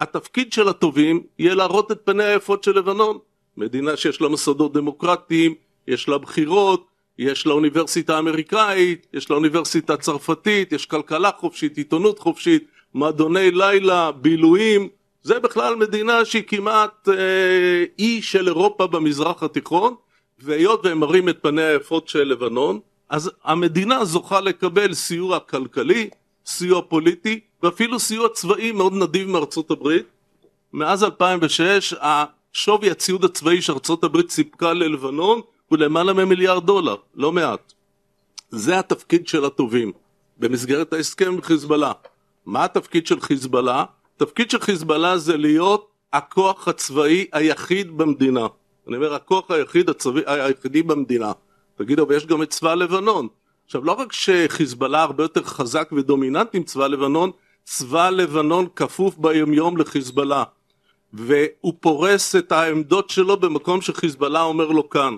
S6: התפקיד של הטובים יהיה להראות את פניה היפות של לבנון. מדינה שיש לה מוסדות דמוקרטיים, יש לה בחירות, יש לה אוניברסיטה אמריקאית, יש לה אוניברסיטה צרפתית, יש כלכלה חופשית, עיתונות חופשית, מועדוני לילה, בילויים, זה בכלל מדינה שהיא כמעט אה, אי של אירופה במזרח התיכון, והיות והם מראים את פניה היפות של לבנון, אז המדינה זוכה לקבל סיוע כלכלי, סיוע פוליטי, ואפילו סיוע צבאי מאוד נדיב מארצות הברית. מאז 2006 שווי הציוד הצבאי שארצות הברית סיפקה ללבנון הוא למעלה ממיליארד דולר, לא מעט. זה התפקיד של הטובים במסגרת ההסכם עם חיזבאללה. מה התפקיד של חיזבאללה? התפקיד של חיזבאללה זה להיות הכוח הצבאי היחיד במדינה. אני אומר הכוח היחיד הצבאי היחידי במדינה. תגידו, ויש גם את צבא לבנון. עכשיו לא רק שחיזבאללה הרבה יותר חזק ודומיננטי עם צבא לבנון, צבא לבנון כפוף ביומיום לחיזבאללה. והוא פורס את העמדות שלו במקום שחיזבאללה אומר לו כאן.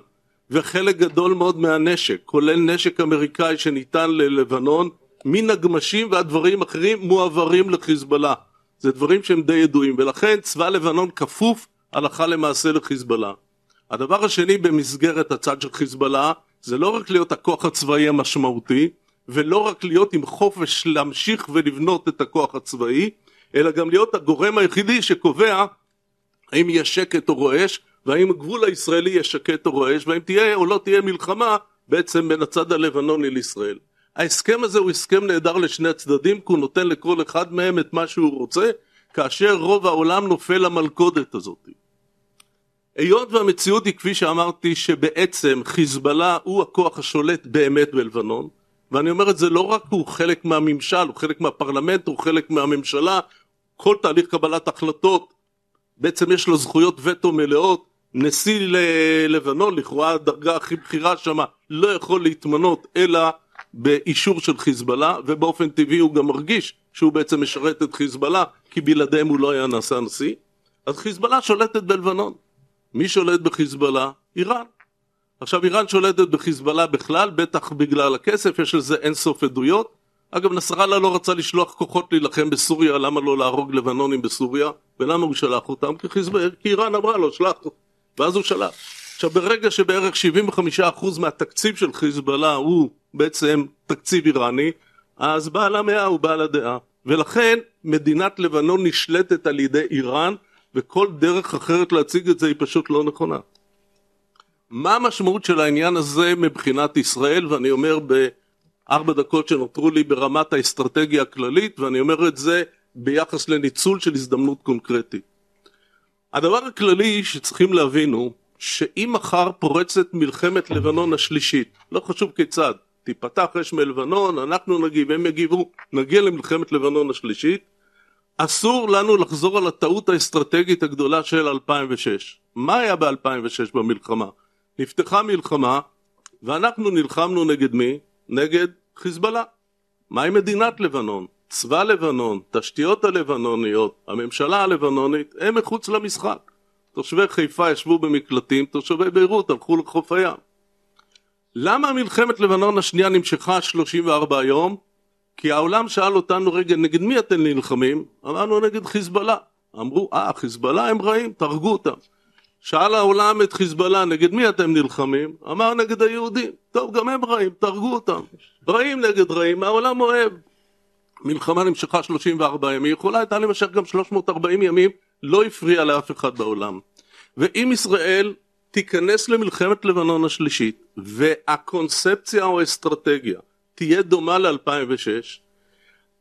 S6: וחלק גדול מאוד מהנשק, כולל נשק אמריקאי שניתן ללבנון, ועד דברים אחרים מועברים לחיזבאללה. זה דברים שהם די ידועים, ולכן צבא לבנון כפוף הלכה למעשה לחיזבאללה. הדבר השני במסגרת הצד של חיזבאללה זה לא רק להיות הכוח הצבאי המשמעותי, ולא רק להיות עם חופש להמשיך ולבנות את הכוח הצבאי, אלא גם להיות הגורם היחידי שקובע האם יהיה שקט או רועש, והאם הגבול הישראלי יהיה שקט או רועש, והאם תהיה או לא תהיה מלחמה בעצם בין הצד הלבנוני לישראל. ההסכם הזה הוא הסכם נהדר לשני הצדדים, כי הוא נותן לכל אחד מהם את מה שהוא רוצה, כאשר רוב העולם נופל למלכודת הזאת. היות והמציאות היא כפי שאמרתי שבעצם חיזבאללה הוא הכוח השולט באמת בלבנון ואני אומר את זה לא רק הוא חלק מהממשל, הוא חלק מהפרלמנט, הוא חלק מהממשלה, כל תהליך קבלת החלטות בעצם יש לו זכויות וטו מלאות, נשיא לבנון, לכאורה הדרגה הכי בכירה שם, לא יכול להתמנות אלא באישור של חיזבאללה, ובאופן טבעי הוא גם מרגיש שהוא בעצם משרת את חיזבאללה, כי בלעדיהם הוא לא היה נעשה נשיא. אז חיזבאללה שולטת בלבנון. מי שולט בחיזבאללה? איראן. עכשיו איראן שולטת בחיזבאללה בכלל, בטח בגלל הכסף, יש לזה אין סוף עדויות. אגב נסראללה לא רצה לשלוח כוחות להילחם בסוריה, למה לא להרוג לבנונים בסוריה? ולמה הוא שלח אותם? כי, חיזבאללה, כי איראן אמרה לו שלח, ואז הוא שלח. עכשיו ברגע שבערך 75% מהתקציב של חיזבאללה הוא בעצם תקציב איראני, אז בעל המאה הוא בעל הדעה. ולכן מדינת לבנון נשלטת על ידי איראן, וכל דרך אחרת להציג את זה היא פשוט לא נכונה. מה המשמעות של העניין הזה מבחינת ישראל, ואני אומר בארבע דקות שנותרו לי ברמת האסטרטגיה הכללית, ואני אומר את זה ביחס לניצול של הזדמנות קונקרטית. הדבר הכללי שצריכים להבין הוא שאם מחר פורצת מלחמת לבנון השלישית, לא חשוב כיצד, תיפתח אש מלבנון, אנחנו נגיב, הם יגיבו, נגיע למלחמת לבנון השלישית, אסור לנו לחזור על הטעות האסטרטגית הגדולה של 2006. מה היה ב-2006 במלחמה? נפתחה מלחמה ואנחנו נלחמנו נגד מי? נגד חיזבאללה. מהי מדינת לבנון? צבא לבנון, תשתיות הלבנוניות, הממשלה הלבנונית, הם מחוץ למשחק. תושבי חיפה ישבו במקלטים, תושבי ביירות הלכו לחוף הים. למה מלחמת לבנון השנייה נמשכה 34 יום? כי העולם שאל אותנו, רגע, נגד מי אתם נלחמים? אמרנו, נגד חיזבאללה. אמרו, אה, חיזבאללה הם רעים, תהרגו אותם. שאל העולם את חיזבאללה, נגד מי אתם נלחמים? אמר נגד היהודים. טוב, גם הם רעים, תהרגו אותם. רעים נגד רעים, העולם אוהב. מלחמה נמשכה 34 ימים, יכולה הייתה להימשך גם 340 ימים, לא הפריע לאף אחד בעולם. ואם ישראל תיכנס למלחמת לבנון השלישית, והקונספציה או האסטרטגיה תהיה דומה ל-2006,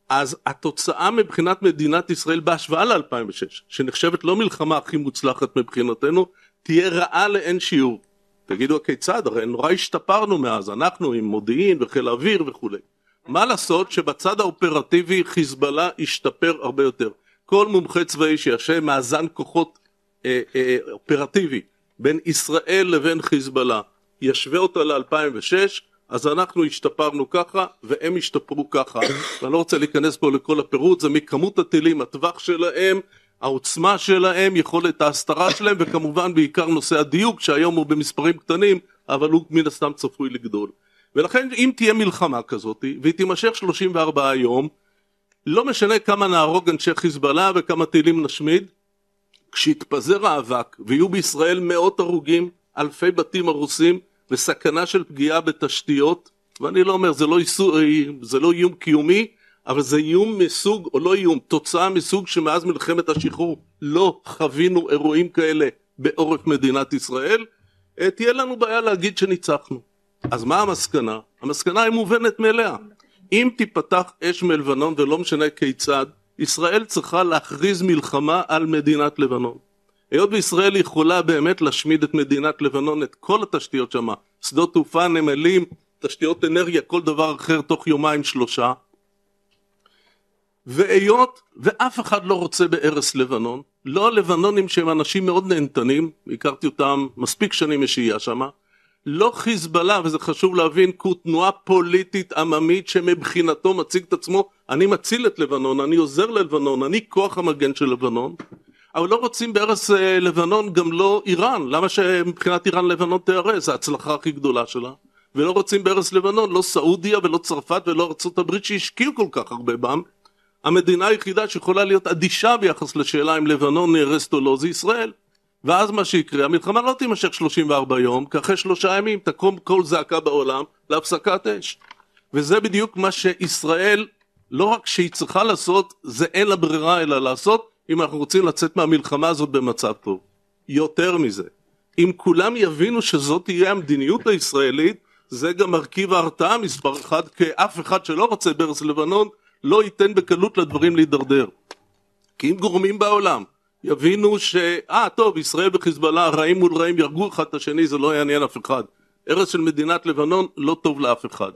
S6: אז התוצאה מבחינת מדינת ישראל בהשוואה ל-2006, שנחשבת לא מלחמה הכי מוצלחת מבחינתנו, תהיה רעה לאין שיעור. תגידו הכיצד? הרי נורא השתפרנו מאז, אנחנו עם מודיעין וחיל אוויר וכולי. מה לעשות שבצד האופרטיבי חיזבאללה השתפר הרבה יותר. כל מומחה צבאי שיעשה מאזן כוחות אה, אה, אופרטיבי בין ישראל לבין חיזבאללה, ישווה אותה ל-2006, אז אנחנו השתפרנו ככה והם השתפרו ככה. ואני לא רוצה להיכנס פה לכל הפירוט, זה מכמות הטילים, הטווח שלהם, העוצמה שלהם, יכולת ההסתרה שלהם, וכמובן בעיקר נושא הדיוק, שהיום הוא במספרים קטנים, אבל הוא מן הסתם צפוי לגדול. ולכן אם תהיה מלחמה כזאת, והיא תימשך 34 יום, לא משנה כמה נהרוג אנשי חיזבאללה וכמה טילים נשמיד, כשיתפזר האבק ויהיו בישראל מאות הרוגים, אלפי בתים הרוסים וסכנה של פגיעה בתשתיות, ואני לא אומר זה לא, איסור, זה לא איום קיומי, אבל זה איום מסוג, או לא איום, תוצאה מסוג שמאז מלחמת השחרור לא חווינו אירועים כאלה בעורף מדינת ישראל, אה, תהיה לנו בעיה להגיד שניצחנו. אז מה המסקנה? המסקנה היא מובנת מאליה. אם תיפתח אש מלבנון ולא משנה כיצד, ישראל צריכה להכריז מלחמה על מדינת לבנון. היות וישראל יכולה באמת להשמיד את מדינת לבנון, את כל התשתיות שם, שדות תעופה, נמלים, תשתיות אנרגיה, כל דבר אחר תוך יומיים שלושה, והיות ואף אחד לא רוצה בהרס לבנון, לא הלבנונים שהם אנשים מאוד נהנתנים, הכרתי אותם מספיק שנים משהייה שמה, לא חיזבאללה, וזה חשוב להבין, כי הוא תנועה פוליטית עממית שמבחינתו מציג את עצמו, אני מציל את לבנון, אני עוזר ללבנון, אני כוח המגן של לבנון, אבל לא רוצים בהרס אה, לבנון גם לא איראן, למה שמבחינת איראן לבנון תיהרס, ההצלחה הכי גדולה שלה, ולא רוצים בהרס לבנון, לא סעודיה ולא צרפת ולא ארה"ב שהשקיעו כל כך הרבה בם, המדינה היחידה שיכולה להיות אדישה ביחס לשאלה אם לבנון נהרסת או לא זה ישראל. ואז מה שיקרה, המלחמה לא תימשך 34 יום, כי אחרי שלושה ימים תקום כל זעקה בעולם להפסקת אש. וזה בדיוק מה שישראל, לא רק שהיא צריכה לעשות, זה אין לה ברירה אלא לעשות, אם אנחנו רוצים לצאת מהמלחמה הזאת במצב טוב. יותר מזה, אם כולם יבינו שזאת תהיה המדיניות הישראלית, זה גם מרכיב ההרתעה מספר אחד, כי אף אחד שלא רוצה ברס לבנון לא ייתן בקלות לדברים להידרדר. כי אם גורמים בעולם יבינו ש... אה, טוב, ישראל וחיזבאללה, רעים מול רעים, יהרגו אחד את השני, זה לא יעניין אף אחד. הרס של מדינת לבנון לא טוב לאף אחד.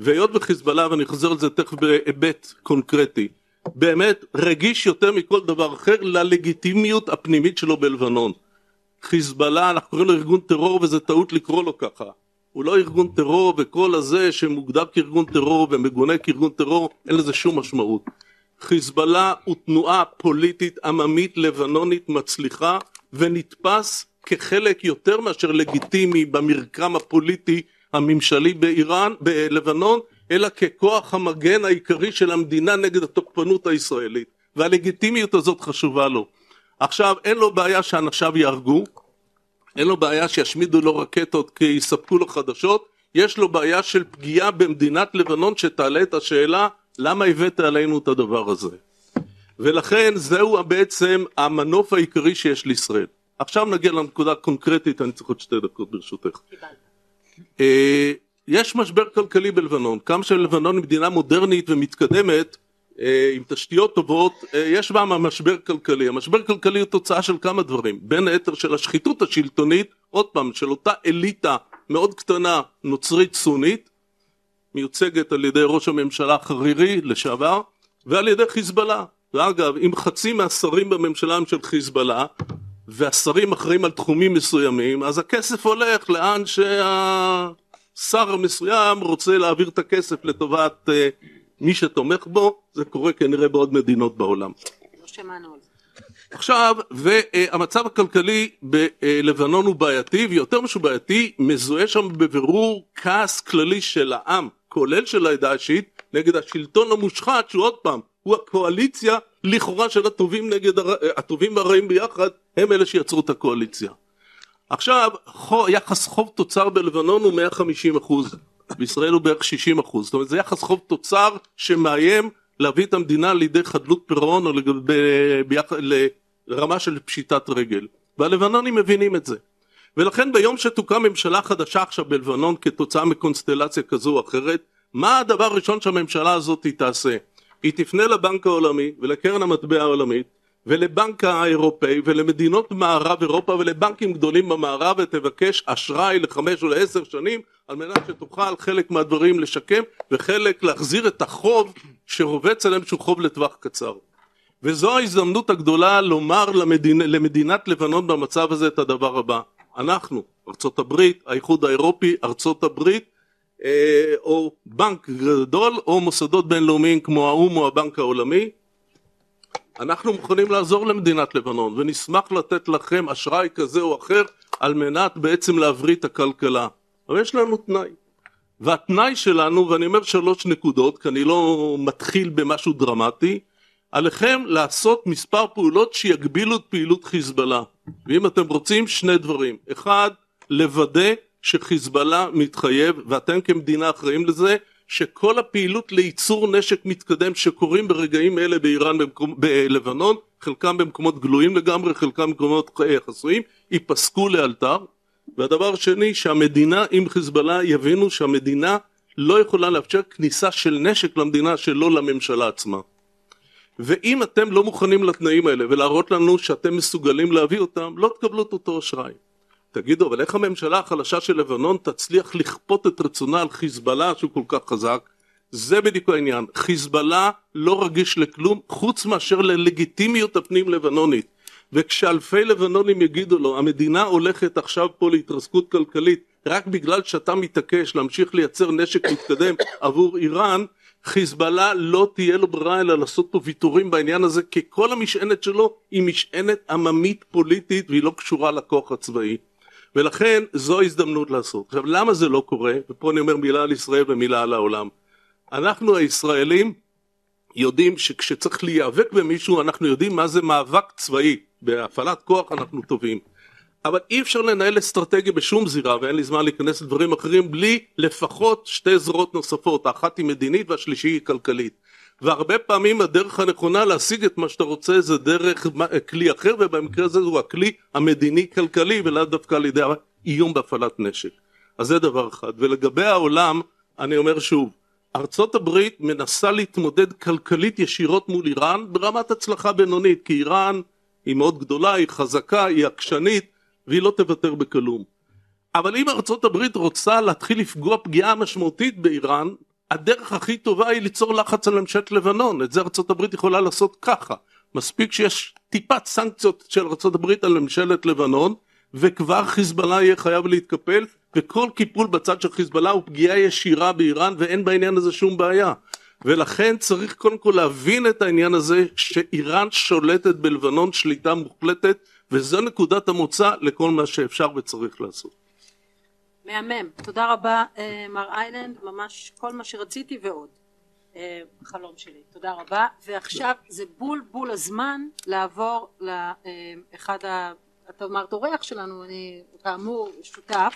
S6: והיות וחיזבאללה, ואני חוזר זה תכף בהיבט קונקרטי, באמת רגיש יותר מכל דבר אחר ללגיטימיות הפנימית שלו בלבנון. חיזבאללה, אנחנו קוראים לו ארגון טרור וזה טעות לקרוא לו ככה. הוא לא ארגון טרור וכל הזה שמוגדר כארגון טרור ומגונה כארגון טרור, אין לזה שום משמעות. חיזבאללה הוא תנועה פוליטית עממית לבנונית מצליחה ונתפס כחלק יותר מאשר לגיטימי במרקם הפוליטי הממשלי באיראן, בלבנון, אלא ככוח המגן העיקרי של המדינה נגד התוקפנות הישראלית והלגיטימיות הזאת חשובה לו. עכשיו אין לו בעיה שאנשיו יהרגו, אין לו בעיה שישמידו לו רקטות כי יספקו לו חדשות, יש לו בעיה של פגיעה במדינת לבנון שתעלה את השאלה למה הבאת עלינו את הדבר הזה? ולכן זהו בעצם המנוף העיקרי שיש לישראל. עכשיו נגיע לנקודה הקונקרטית, אני צריך עוד שתי דקות ברשותך. אה, יש משבר כלכלי בלבנון, כמה שלבנון היא מדינה מודרנית ומתקדמת, אה, עם תשתיות טובות, אה, יש בה משבר כלכלי. המשבר כלכלי הוא תוצאה של כמה דברים, בין היתר של השחיתות השלטונית, עוד פעם, של אותה אליטה מאוד קטנה נוצרית סונית, מיוצגת על ידי ראש הממשלה החרירי לשעבר ועל ידי חיזבאללה. ואגב, אם חצי מהשרים בממשלה הם של חיזבאללה והשרים אחראים על תחומים מסוימים, אז הכסף הולך לאן שהשר המסוים רוצה להעביר את הכסף לטובת uh, מי שתומך בו, זה קורה כנראה בעוד מדינות בעולם.
S1: לא שמענו על זה.
S6: עכשיו, והמצב הכלכלי בלבנון הוא בעייתי, ויותר משהו בעייתי, מזוהה שם בבירור כעס כללי של העם כולל של העדה השיעית, נגד השלטון המושחת, שהוא עוד פעם, הוא הקואליציה לכאורה של הטובים נגד הר... הטובים והרעים ביחד, הם אלה שיצרו את הקואליציה. עכשיו, יחס חוב תוצר בלבנון הוא 150 אחוז, בישראל הוא בערך 60 אחוז, זאת אומרת זה יחס חוב תוצר שמאיים להביא את המדינה לידי חדלות פירעון או לגב- ב- ביח- לרמה של פשיטת רגל, והלבנונים מבינים את זה. ולכן ביום שתוקם ממשלה חדשה עכשיו בלבנון כתוצאה מקונסטלציה כזו או אחרת, מה הדבר הראשון שהממשלה הזאת תעשה? היא תפנה לבנק העולמי ולקרן המטבע העולמית ולבנק האירופאי ולמדינות מערב אירופה ולבנקים גדולים במערב ותבקש אשראי לחמש או לעשר שנים על מנת שתוכל חלק מהדברים לשקם וחלק להחזיר את החוב שרובץ עליהם שהוא חוב לטווח קצר. וזו ההזדמנות הגדולה לומר למדינ... למדינת לבנון במצב הזה את הדבר הבא אנחנו, ארצות הברית, האיחוד האירופי, ארצות הברית אה, או בנק גדול או מוסדות בינלאומיים כמו האו"ם או הבנק העולמי אנחנו מוכנים לעזור למדינת לבנון ונשמח לתת לכם אשראי כזה או אחר על מנת בעצם להבריא את הכלכלה. אבל יש לנו תנאי. והתנאי שלנו ואני אומר שלוש נקודות כי אני לא מתחיל במשהו דרמטי עליכם לעשות מספר פעולות שיגבילו את פעילות חיזבאללה. ואם אתם רוצים שני דברים. אחד לוודא שחיזבאללה מתחייב ואתם כמדינה אחראים לזה שכל הפעילות לייצור נשק מתקדם שקורים ברגעים אלה באיראן במקום, בלבנון חלקם במקומות גלויים לגמרי חלקם במקומות אה, חסויים ייפסקו לאלתר. והדבר השני שהמדינה עם חיזבאללה יבינו שהמדינה לא יכולה לאפשר כניסה של נשק למדינה שלא לממשלה עצמה ואם אתם לא מוכנים לתנאים האלה ולהראות לנו שאתם מסוגלים להביא אותם לא תקבלו את אותו אשראי תגידו, אבל איך הממשלה החלשה של לבנון תצליח לכפות את רצונה על חיזבאללה שהוא כל כך חזק? זה בדיוק העניין. חיזבאללה לא רגיש לכלום חוץ מאשר ללגיטימיות הפנים לבנונית. וכשאלפי לבנונים יגידו לו, המדינה הולכת עכשיו פה להתרסקות כלכלית רק בגלל שאתה מתעקש להמשיך לייצר נשק מתקדם עבור איראן, חיזבאללה לא תהיה לו ברירה אלא לעשות פה ויתורים בעניין הזה כי כל המשענת שלו היא משענת עממית פוליטית והיא לא קשורה לכוח הצבאי. ולכן זו ההזדמנות לעשות. עכשיו למה זה לא קורה? ופה אני אומר מילה על ישראל ומילה על העולם. אנחנו הישראלים יודעים שכשצריך להיאבק במישהו אנחנו יודעים מה זה מאבק צבאי. בהפעלת כוח אנחנו טובים. אבל אי אפשר לנהל אסטרטגיה בשום זירה ואין לי זמן להיכנס לדברים אחרים בלי לפחות שתי זרועות נוספות האחת היא מדינית והשלישי היא כלכלית. והרבה פעמים הדרך הנכונה להשיג את מה שאתה רוצה זה דרך כלי אחר ובמקרה הזה הוא הכלי המדיני כלכלי ולאו דווקא על ידי איום בהפעלת נשק. אז זה דבר אחד. ולגבי העולם אני אומר שוב ארצות הברית מנסה להתמודד כלכלית ישירות מול איראן ברמת הצלחה בינונית כי איראן היא מאוד גדולה היא חזקה היא עקשנית והיא לא תוותר בכלום. אבל אם ארצות הברית רוצה להתחיל לפגוע פגיעה משמעותית באיראן הדרך הכי טובה היא ליצור לחץ על ממשלת לבנון, את זה ארצות הברית יכולה לעשות ככה, מספיק שיש טיפת סנקציות של ארצות הברית על ממשלת לבנון וכבר חיזבאללה יהיה חייב להתקפל וכל קיפול בצד של חיזבאללה הוא פגיעה ישירה באיראן ואין בעניין הזה שום בעיה. ולכן צריך קודם כל להבין את העניין הזה שאיראן שולטת בלבנון שליטה מוחלטת וזו נקודת המוצא לכל מה שאפשר וצריך לעשות.
S1: מהמם. תודה רבה, מר איילנד, ממש כל מה שרציתי ועוד. חלום שלי. תודה רבה. ועכשיו זה בול בול הזמן לעבור לאחד ה... אתה אמרת אורח שלנו, אני כאמור שותף,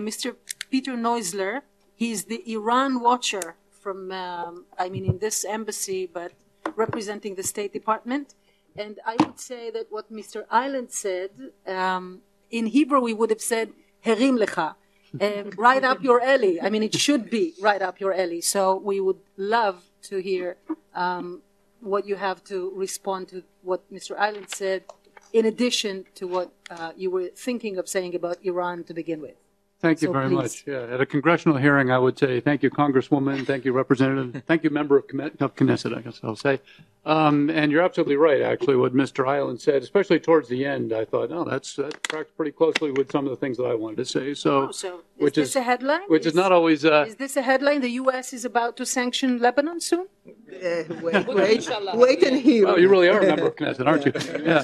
S1: מיסטר פיטר נויזלר, he is the Iran watcher from, um, I mean in this embassy, but representing the State Department. And I would say that what Mr. Island said, um, in Hebrew we would have said, Herim lecha, um, right up your alley. I mean, it should be right up your alley. So we would love to hear um, what you have to respond to what Mr. Island said, in addition to what uh, you were thinking of saying about Iran to begin with.
S7: Thank you
S1: so
S7: very
S1: please.
S7: much. Yeah, at a congressional hearing, I would say thank you, Congresswoman, thank you, Representative, thank you, Member of, Knesset, I guess I'll say. Um, and you're absolutely right, actually, what Mr. Island said, especially towards the end. I thought, oh, that's that tracks pretty closely with some of the things that I wanted to say. So,
S1: Oh, so is
S7: which
S1: this
S7: is
S1: a headline?
S7: which is not always. Uh,
S1: Is this a headline? The U.S. is about to sanction Lebanon soon?
S5: Uh, wait, wait, wait and hear.
S7: well, you really are a member of Knesset, aren't you? Yeah.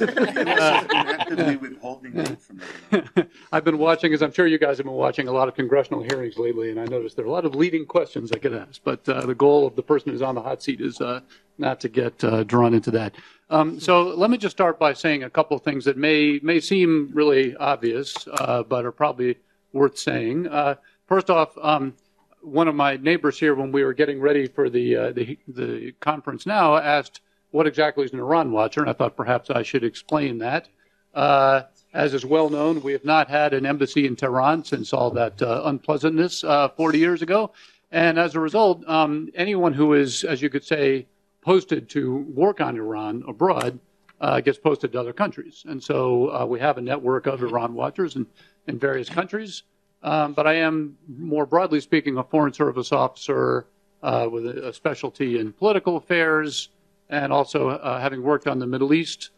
S8: actively withholding aid from Lebanon.
S7: I've been watching, as I'm sure you guys have been watching, a lot of congressional hearings lately, and I noticed there are a lot of leading questions that get asked. But uh, the goal of the person who's on the hot seat is uh, not to get uh, drawn into that. Um, so let me just start by saying a couple of things that may may seem really obvious, uh, but are probably worth saying. Uh, first off, um, one of my neighbors here, when we were getting ready for the uh, the, the conference now, asked what exactly is an Iran watcher, and I thought perhaps I should explain that. Uh, as is well known, we have not had an embassy in Tehran since all that uh, unpleasantness uh, 40 years ago. And as a result, um, anyone who is, as you could say, posted to work on Iran abroad uh, gets posted to other countries. And so uh, we have a network of Iran watchers in, in various countries. Um, but I am, more broadly speaking, a Foreign Service officer uh, with a, a specialty in political affairs and also uh, having worked on the Middle East.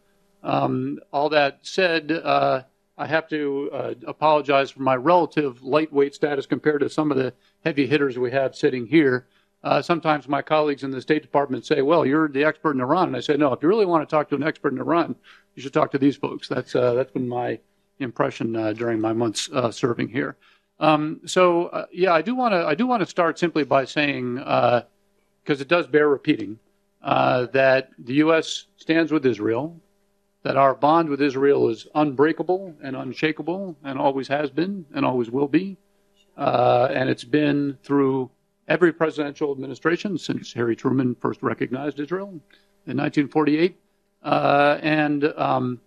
S7: Um, all that said, uh, I have to uh, apologize for my relative lightweight status compared to some of the heavy hitters we have sitting here. Uh, sometimes my colleagues in the State Department say, "Well, you're the expert in Iran," and I say, "No. If you really want to talk to an expert in Iran, you should talk to these folks." That's uh, that's been my impression uh, during my months uh, serving here. Um, so, uh, yeah, I do want to I do want to start simply by saying because it does bear repeating that the U.S. stands with Israel that our bond with Israel is unbreakable and unshakable and always has been and always will be. Uh, and it's been through every presidential administration since Harry Truman first recognized Israel in 1948. Uh, and um,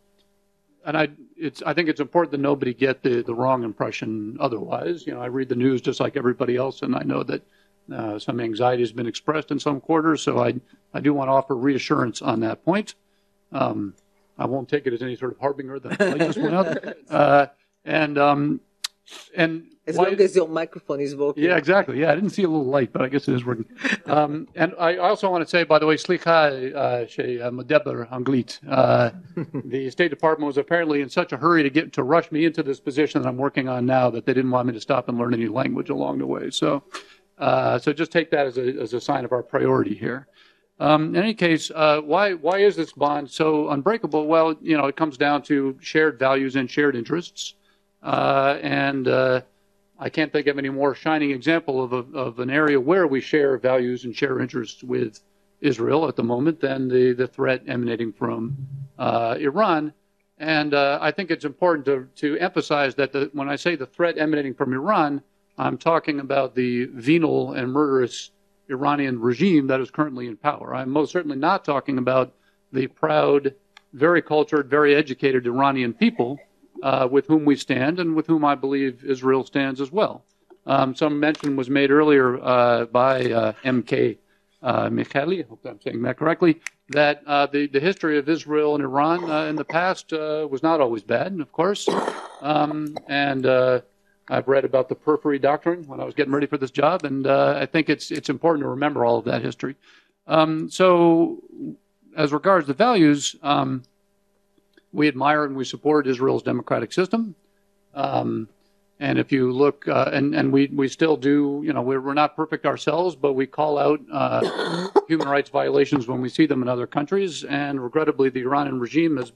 S7: and I, it's, I think it's important that nobody get the, the wrong impression otherwise. You know, I read the news just like everybody else, and I know that uh, some anxiety has been expressed in some quarters, so I, I do want to offer reassurance on that point. Um, I won't take it as any sort of harbinger that light just went out. Uh, and um, and
S5: As
S7: why-
S5: long as your microphone is working.
S7: yeah, exactly. Yeah, I didn't see a little light, but I guess it is working. Um, and I also want to say, by the way, slicha uh, she uh, medeber anglit. Uh, The State Department was apparently in such a hurry to get to rush me into this position that I'm working on now that they didn't want me to stop and learn any language along the way. So, uh, so just take that as a as a sign of our priority here. Um, in any case, uh, why why is this bond so unbreakable? Well, you know, it comes down to shared values and shared interests, uh, and uh, I can't think of any more shining example of, a, of an area where we share values and share interests with Israel at the moment than the, the threat emanating from uh, Iran. And uh, I think it's important to, to emphasize that the, when I say the threat emanating from Iran, I'm talking about the venal and murderous Iranian regime that is currently in power. I'm most certainly not talking about the proud, very cultured, very educated Iranian people uh, with whom we stand and with whom I believe Israel stands as well. Um, some mention was made earlier uh, by uh, M.K. Uh, I hope I'm saying that correctly, that uh, the, the history of Israel and Iran uh, in the past uh, was not always bad, of course. Um, and I've read about the periphery doctrine when I was getting ready for this job, and I think it's it's important to remember all of that history. Um, so, as regards the values, um, we admire and we support Israel's democratic system. Um, and if you look, uh, and, and we, we still do, you know, we're, we're not perfect ourselves, but we call out uh, human rights violations when we see them in other countries. And regrettably, the Iranian regime has,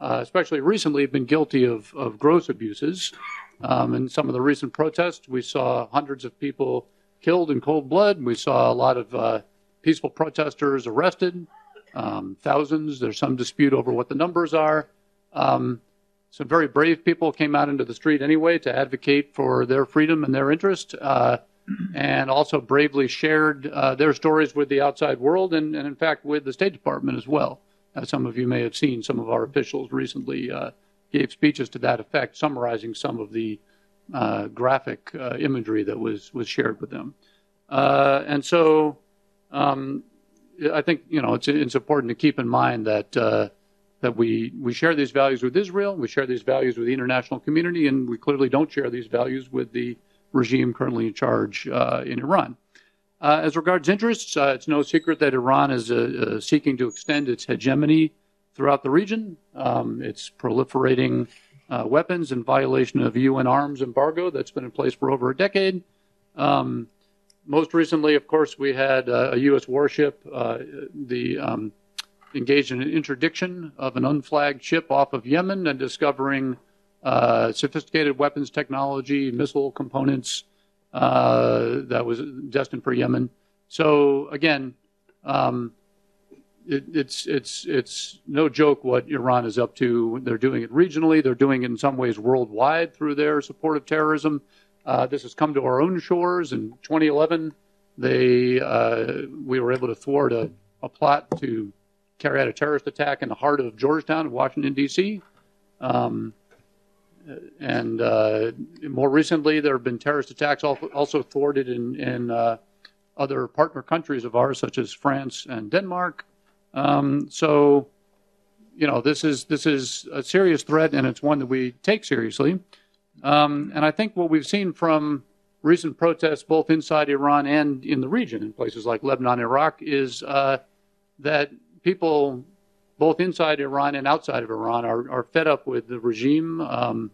S7: uh, especially recently, been guilty of, of gross abuses. Um, in some of the recent protests, we saw hundreds of people killed in cold blood. We saw a lot of uh, peaceful protesters arrested, um, thousands. There's some dispute over what the numbers are. Um, some very brave people came out into the street anyway to advocate for their freedom and their interest, uh, and also bravely shared uh, their stories with the outside world and, and, in fact, with the State Department as well. As some of you may have seen, some of our officials recently uh, gave speeches to that effect, summarizing some of the uh, graphic uh, imagery that was, was shared with them. Uh, and so um, I think you know it's, it's important to keep in mind that that we, we share these values with Israel, we share these values with the international community, and we clearly don't share these values with the regime currently in charge uh, in Iran. Uh, as regards interests, uh, it's no secret that Iran is uh, seeking to extend its hegemony throughout the region. Um, it's proliferating uh, weapons in violation of UN arms embargo that's been in place for over a decade. Um, most recently, of course, we had a U.S. warship, uh, the um, engaged in an interdiction of an unflagged ship off of Yemen and discovering uh, sophisticated weapons technology, missile components uh, that was destined for Yemen. So again, um, it, it's it's it's no joke what Iran is up to. They're doing it regionally. They're doing it in some ways worldwide through their support of terrorism. Uh, this has come to our own shores. In 2011, they uh, we were able to thwart a, a plot to carry out a terrorist attack in the heart of Georgetown, Washington D.C. Um, and uh, more recently, there have been terrorist attacks also thwarted in, in uh, other partner countries of ours, such as France and Denmark. Um, so, you know, this is this is a serious threat, and it's one that we take seriously. Um, and I think what we've seen from recent protests, both inside Iran and in the region, in places like Lebanon, Iraq, is uh, that people, both inside Iran and outside of Iran, are, are fed up with the regime, um,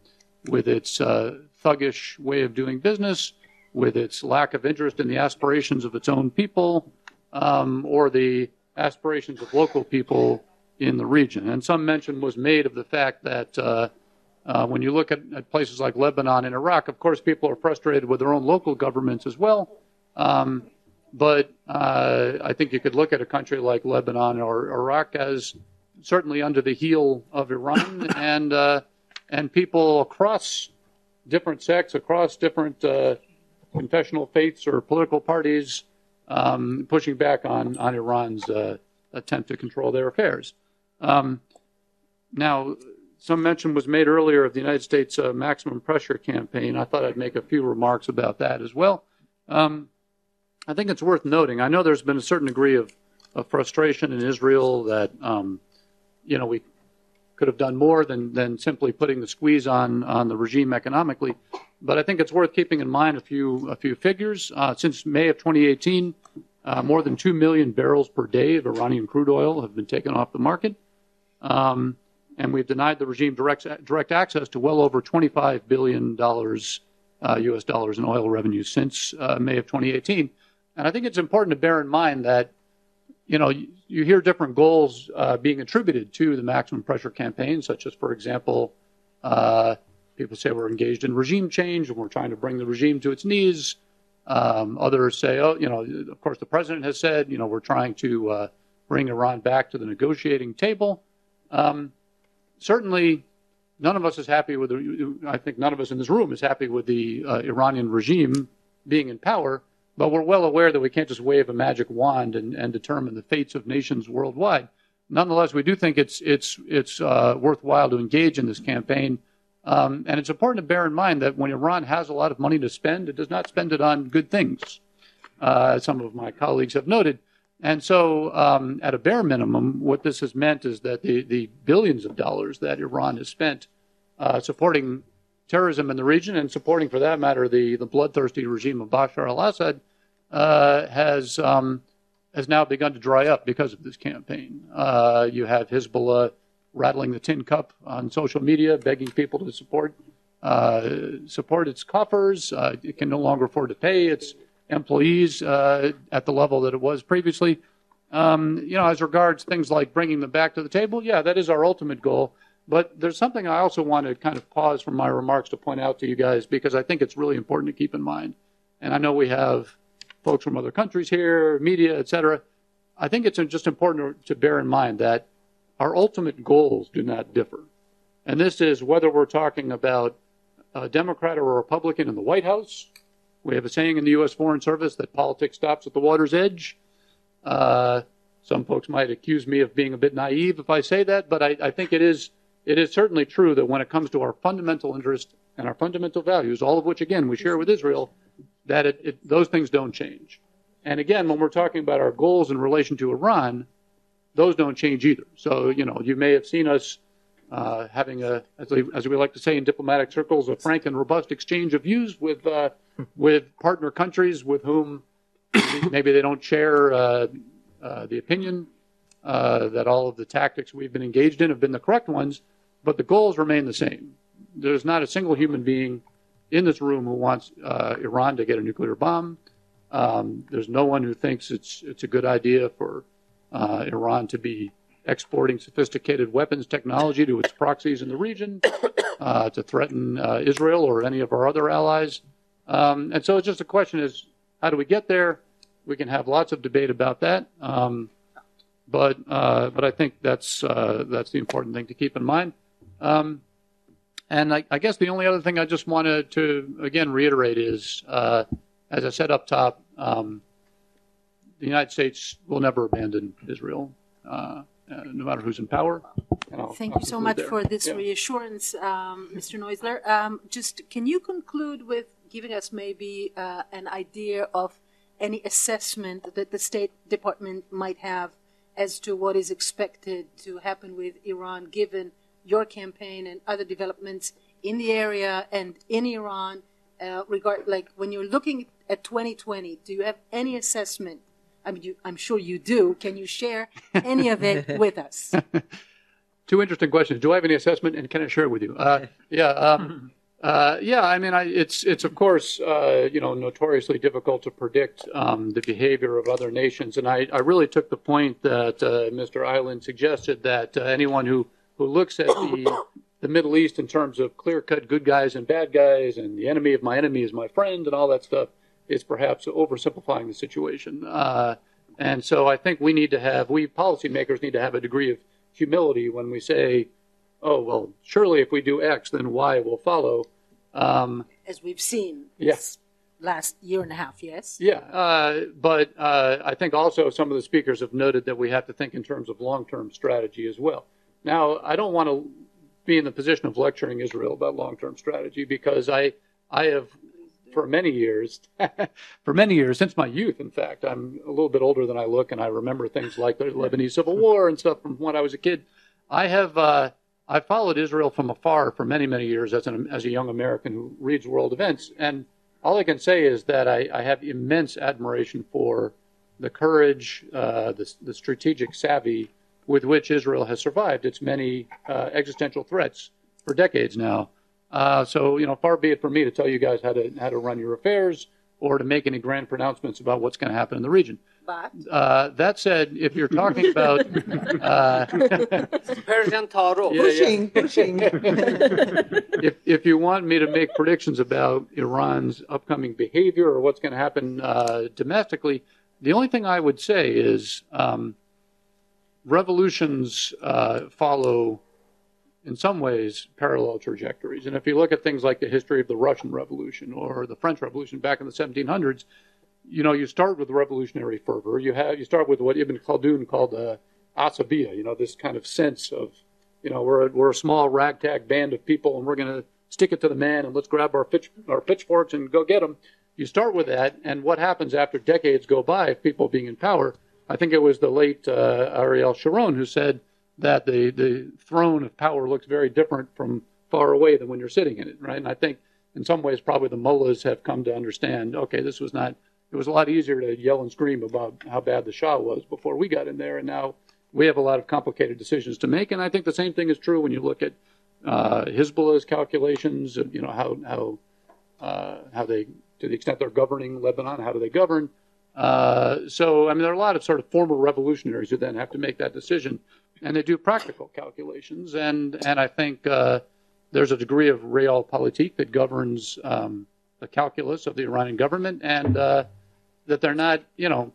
S7: with its uh, thuggish way of doing business, with its lack of interest in the aspirations of its own people, um, or the aspirations of local people in the region. And some mention was made of the fact that uh, uh, when you look at, at, places like Lebanon and Iraq, of course, people are frustrated with their own local governments as well. Um, but uh, I think you could look at a country like Lebanon or Iraq as certainly under the heel of Iran, and uh, and people across different sects, across different uh, confessional faiths or political parties, um, pushing back on on Iran's uh, attempt to control their affairs. Um, now, some mention was made earlier of the United States uh, maximum pressure campaign. I thought I'd make a few remarks about that as well. Um, I think it's worth noting. I know there's been a certain degree of, of frustration in Israel that um, you know we could have done more than than simply putting the squeeze on on the regime economically. But I think it's worth keeping in mind a few a few figures. Uh, since May of 2018, uh, more than two million barrels per day of Iranian crude oil have been taken off the market. Um, and we've denied the regime direct, direct access to well over $25 billion uh, US dollars in oil revenue since uh, May of 2018. And I think it's important to bear in mind that, you know, you, you hear different goals uh, being attributed to the maximum pressure campaign, such as, for example, uh, people say we're engaged in regime change and we're trying to bring the regime to its knees. Um, others say, oh, you know, of course, the president has said, you know, we're trying to uh, bring Iran back to the negotiating table. Um, certainly, none of us is happy with the, I think none of us in this room is happy with the uh, Iranian regime being in power, but we're well aware that we can't just wave a magic wand and, and determine the fates of nations worldwide. Nonetheless, we do think it's, it's, it's uh, worthwhile to engage in this campaign. Um, and it's important to bear in mind that when Iran has a lot of money to spend, it does not spend it on good things, uh, as some of my colleagues have noted. And so, um, at a bare minimum, what this has meant is that the, the billions of dollars that Iran has spent uh, supporting terrorism in the region and supporting, for that matter, the, the bloodthirsty regime of Bashar al Assad has, um, has now begun to dry up because of this campaign. Uh, you have Hezbollah rattling the tin cup on social media, begging people to support, uh, support its coffers. Uh, it can no longer afford to pay its employees uh, at the level that it was previously. Um, you know, as regards things like bringing them back to the table, yeah, that is our ultimate goal. But there's something I also want to kind of pause from my remarks to point out to you guys because I think it's really important to keep in mind. And I know we have folks from other countries here, media, et cetera. I think it's just important to bear in mind that our ultimate goals do not differ. And this is whether we're talking about a Democrat or a Republican in the White House, we have a saying in the U.S. Foreign Service that politics stops at the water's edge. Uh, some folks might accuse me of being a bit naive if I say that, but I, I think it is it is certainly true that when it comes to our fundamental interests and our fundamental values, all of which again we share with Israel, that it, it, those things don't change. And again, when we're talking about our goals in relation to Iran, those don't change either. So you know, you may have seen us uh, having a, as we, as we, like to say in diplomatic circles, a frank and robust exchange of views with uh, with partner countries with whom maybe they don't share uh, uh, the opinion uh, that all of the tactics we've been engaged in have been the correct ones, but the goals remain the same. There's not a single human being in this room who wants uh, Iran to get a nuclear bomb. Um, there's no one who thinks it's it's a good idea for uh, Iran to be exporting sophisticated weapons technology to its proxies in the region, uh, to threaten Israel or any of our other allies. Um, and so it's just a question is how do we get there? We can have lots of debate about that. Um, but uh, but I think that's uh, that's the important thing to keep in mind. Um, and I, I, guess the only other thing I just wanted to again reiterate is, uh, as I said up top, um, the United States will never abandon Israel, uh, uh, no matter who's in power.
S9: Thank you so much
S7: there.
S9: for this
S7: Yeah.
S9: reassurance, um, Mr. Neusler. Um, just can you conclude with giving us maybe uh, an idea of any assessment that the State Department might have as to what is expected to happen with Iran, given your campaign and other developments in the area and in Iran? Uh, regard like when you're looking at 2020, do you have any assessment? I mean, you, I'm sure you do. Can you share any of it with us?
S7: Two interesting questions. Do I have any assessment, and can I share it with you? Uh, yeah, um, uh, yeah. I mean, I, it's it's of course uh, you know notoriously difficult to predict um, the behavior of other nations, and I, I really took the point that uh, Mr. Island suggested that uh, anyone who who looks at the the Middle East in terms of clear cut good guys and bad guys, and the enemy of my enemy is my friend, and all that stuff is perhaps oversimplifying the situation. Uh, and so I think we need to have we policymakers need to have a degree of humility when we say, oh, well, surely if we do X, then Y will follow. Um,
S9: as we've seen
S7: Yes.
S9: last year and a half, yes?
S7: yeah, uh, but uh, I think also some of the speakers have noted that we have to think in terms of long term strategy as well. Now, I don't want to be in the position of lecturing Israel about long term strategy because I, I have for many years, for many years, since my youth, in fact, I'm a little bit older than I look, and I remember things like the Lebanese Civil War and stuff from when I was a kid. I have uh, I followed Israel from afar for many many years as an as a young American who reads world events, and all I can say is that I, I have immense admiration for the courage, uh, the, the strategic savvy with which Israel has survived its many uh, existential threats for decades now. Uh, so, you know, far be it from me to tell you guys how to how to run your affairs or to make any grand pronouncements about what's going to happen in the region.
S9: But
S7: Uh, that said, if you're talking about uh,
S10: Persian Taro.
S7: Yeah, yeah.
S5: Pushing, pushing.
S7: if if you want me to make predictions about Iran's upcoming behavior or what's going to happen uh, domestically, the only thing I would say is um, revolutions uh, follow, in some ways, parallel trajectories. And if you look at things like the history of the Russian Revolution or the French Revolution back in the 1700s, you know, you start with revolutionary fervor. You have you start with what Ibn Khaldun called uh, asabiya. You know, this kind of sense of, you know, we're a, we're a small ragtag band of people, and we're going to stick it to the man, and let's grab our pitch our pitchforks and go get them. You start with that, and what happens after decades go by of people being in power? I think it was the late uh, Ariel Sharon who said that the the throne of power looks very different from far away than when you're sitting in it, right? And I think in some ways probably the mullahs have come to understand. Okay, this was not. It was a lot easier to yell and scream about how bad the Shah was before we got in there, and now we have a lot of complicated decisions to make. And I think the same thing is true when you look at uh, Hezbollah's calculations. You know how how uh, how they, to the extent they're governing Lebanon, how do they govern? Uh, so I mean, there are a lot of sort of former revolutionaries who then have to make that decision, and they do practical calculations. And and I think uh, there's a degree of realpolitik that governs um, the calculus of the Iranian government, and uh, that they're not, you know,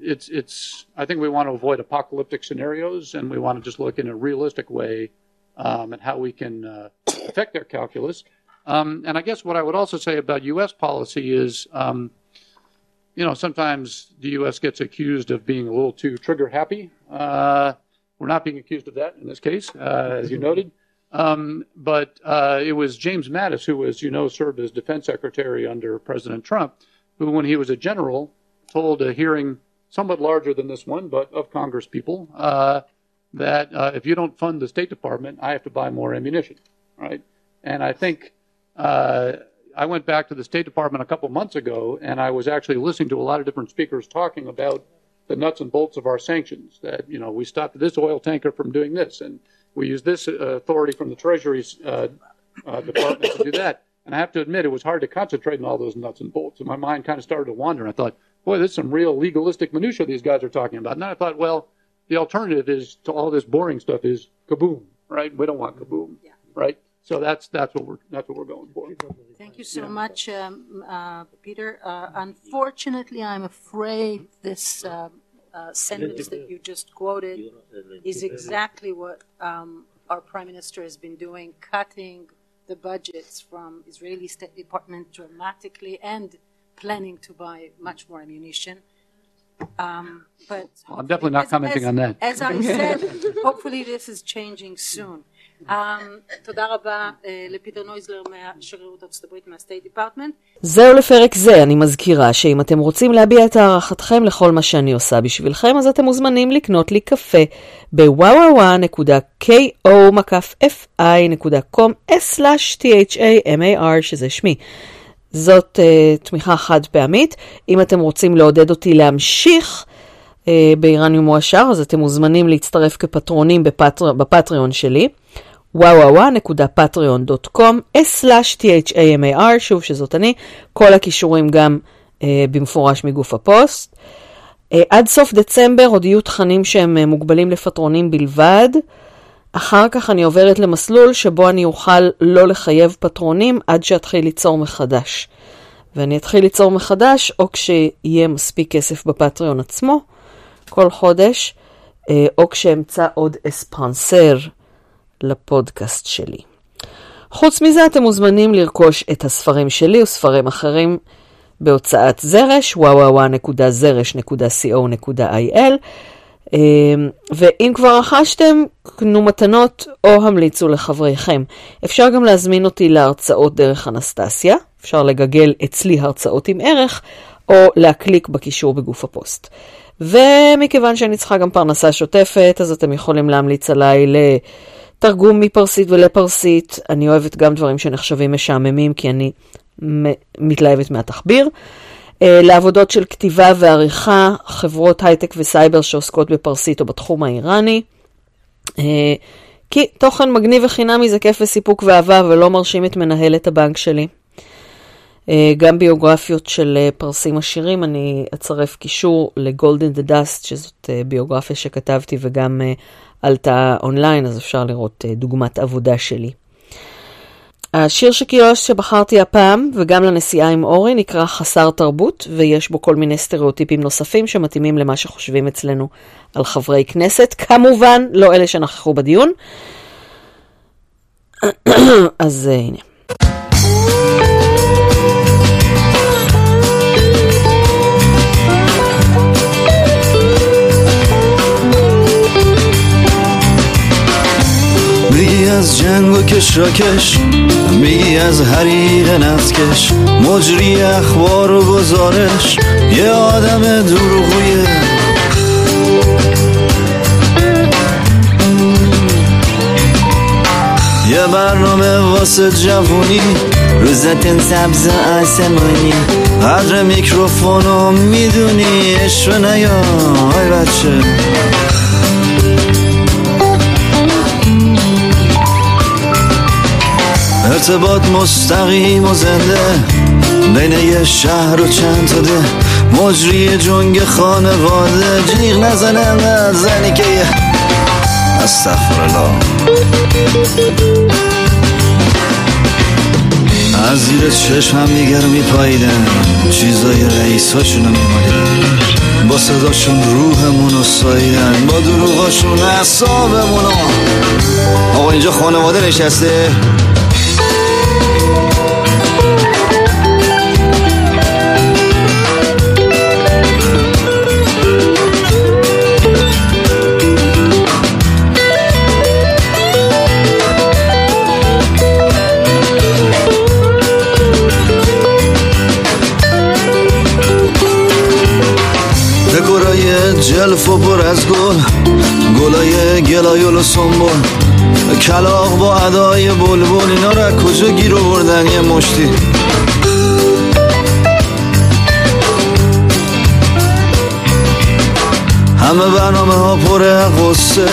S7: it's it's. I think we want to avoid apocalyptic scenarios, and we want to just look in a realistic way um, at how we can uh, affect their calculus. Um, and I guess what I would also say about U.S. policy is, um, you know, sometimes the U.S. gets accused of being a little too trigger happy. Uh, we're not being accused of that in this case, uh, as you noted. Um, but uh, it was James Mattis, who, as you know, served as defense secretary under President Trump, who, when he was a general, told a hearing somewhat larger than this one, but of Congress people, uh, that uh, if you don't fund the State Department, I have to buy more ammunition, right? And I think uh, I went back to the State Department a couple months ago, and I was actually listening to a lot of different speakers talking about the nuts and bolts of our sanctions. That you know, we stopped this oil tanker from doing this, and we used this uh, authority from the Treasury uh, uh, Department to do that. And I have to admit, it was hard to concentrate on all those nuts and bolts. And my mind kind of started to wander. And I thought, boy, this is some real legalistic minutia these guys are talking about. And then I thought, well, the alternative is to all this boring stuff is kaboom, right? We don't want kaboom,
S9: Yeah.
S7: right? So that's that's what we're that's what we're going for.
S9: Thank you so much, um, uh, Peter. Uh, unfortunately, I'm afraid this uh, uh, sentence that you just quoted is exactly what um, our prime minister has been doing, cutting the budgets from Israeli State Department dramatically and planning to buy much more ammunition. Um, but
S7: I'm definitely not
S9: as-
S7: commenting
S9: as-
S7: on that.
S9: As I said, hopefully this is changing soon. Um, תודה רבה אה, לפיטר נויזלר מהשגרירות ארצות הברית מהסטייט דיפרטמנט.
S3: זהו לפרק זה, אני מזכירה שאם אתם רוצים להביע את הערכתכם לכל מה שאני עושה בשבילכם, אז אתם מוזמנים לקנות לי קפה ב-www.ko-fi.com/thamar שזה שמי. זאת uh, תמיכה חד פעמית. אם אתם רוצים לעודד אותי להמשיך uh, באיראניום מועשר, אז אתם מוזמנים להצטרף כפטרונים בפטר... בפטריון שלי. www.patreon.com/thamar, שוב שזאת אני, כל הכישורים גם uh, במפורש מגוף הפוסט. Uh, עד סוף דצמבר עוד יהיו תכנים שהם uh, מוגבלים לפטרונים בלבד. אחר כך אני עוברת למסלול שבו אני אוכל לא לחייב פטרונים עד שאתחיל ליצור מחדש. ואני אתחיל ליצור מחדש או כשיהיה מספיק כסף בפטריון עצמו כל חודש, או כשאמצא עוד אספרנסר לפודקאסט שלי. חוץ מזה אתם מוזמנים לרכוש את הספרים שלי וספרים אחרים בהוצאת זרש, www.זרש.co.il אמ, ואם כבר רכשתם, קנו מתנות או המליצו לחבריכם. אפשר גם להזמין אותי להרצאות דרך אנסטסיה, אפשר לגגל אצלי הרצאות עם ערך, או להקליק בקישור בגוף הפוסט. ומכיוון שאני צריכה גם פרנסה שוטפת, אז אתם יכולים להמליץ עליי לתרגום מפרסית ולפרסית. אני אוהבת גם דברים שנחשבים משעממים, כי אני מתלהבת מהתחביר. אה, לעבודות של כתיבה ועריכה, חברות הייטק וסייבר שעוסקות בפרסית או בתחום האיראני. אה, כי תוכן מגניב וחינמי זה כיף וסיפוק ואהבה ולא מרשים את מנהלת הבנק שלי. אה, גם ביוגרפיות של פרסים עשירים, אני אצרף קישור ל Gold in the Dust, שזאת ביוגרפיה שכתבתי וגם עלתה אונליין, אז אפשר לראות דוגמת עבודה שלי. השיר של קיוסק שבחרתי הפעם, וגם לנסיעה עם אורי, נקרא חסר תרבות, ויש בו כל מיני סטריאוטיפים נוספים שמתאימים למה שחושבים אצלנו על חברי כנסת. כמובן, לא אלה שנכחו בדיון. אז הנה.
S11: از جنگ و کشراکش میگی از حریق نفتکش. مجری اخبار و گزارش یه آدم دروغویه. یه برنامه واسه جوونی روزتن سبز آسمانی. قدر میکروفونو می‌دونی عشق نیا ای بچه. ارتباط مستقیم و زنده. بین یه شهر و چند تا ده. مجری جنگ خانواده. جیغ نزنه انقدر زنی که یه استغفرالله. از زیر چشم هم دیگر میپاییدن چیزای رئیساشونو میمالیدن با صداشون روحمونو ساییدن با دروغاشون اصابمونو آقا اینجا خانواده نشسته. جلف و پر از گل گلای گلایل و سنبول کلاق با ادای بلبل اینا را کجا گیر آوردن یه مشتی؟ همه برنامه ها پر قصه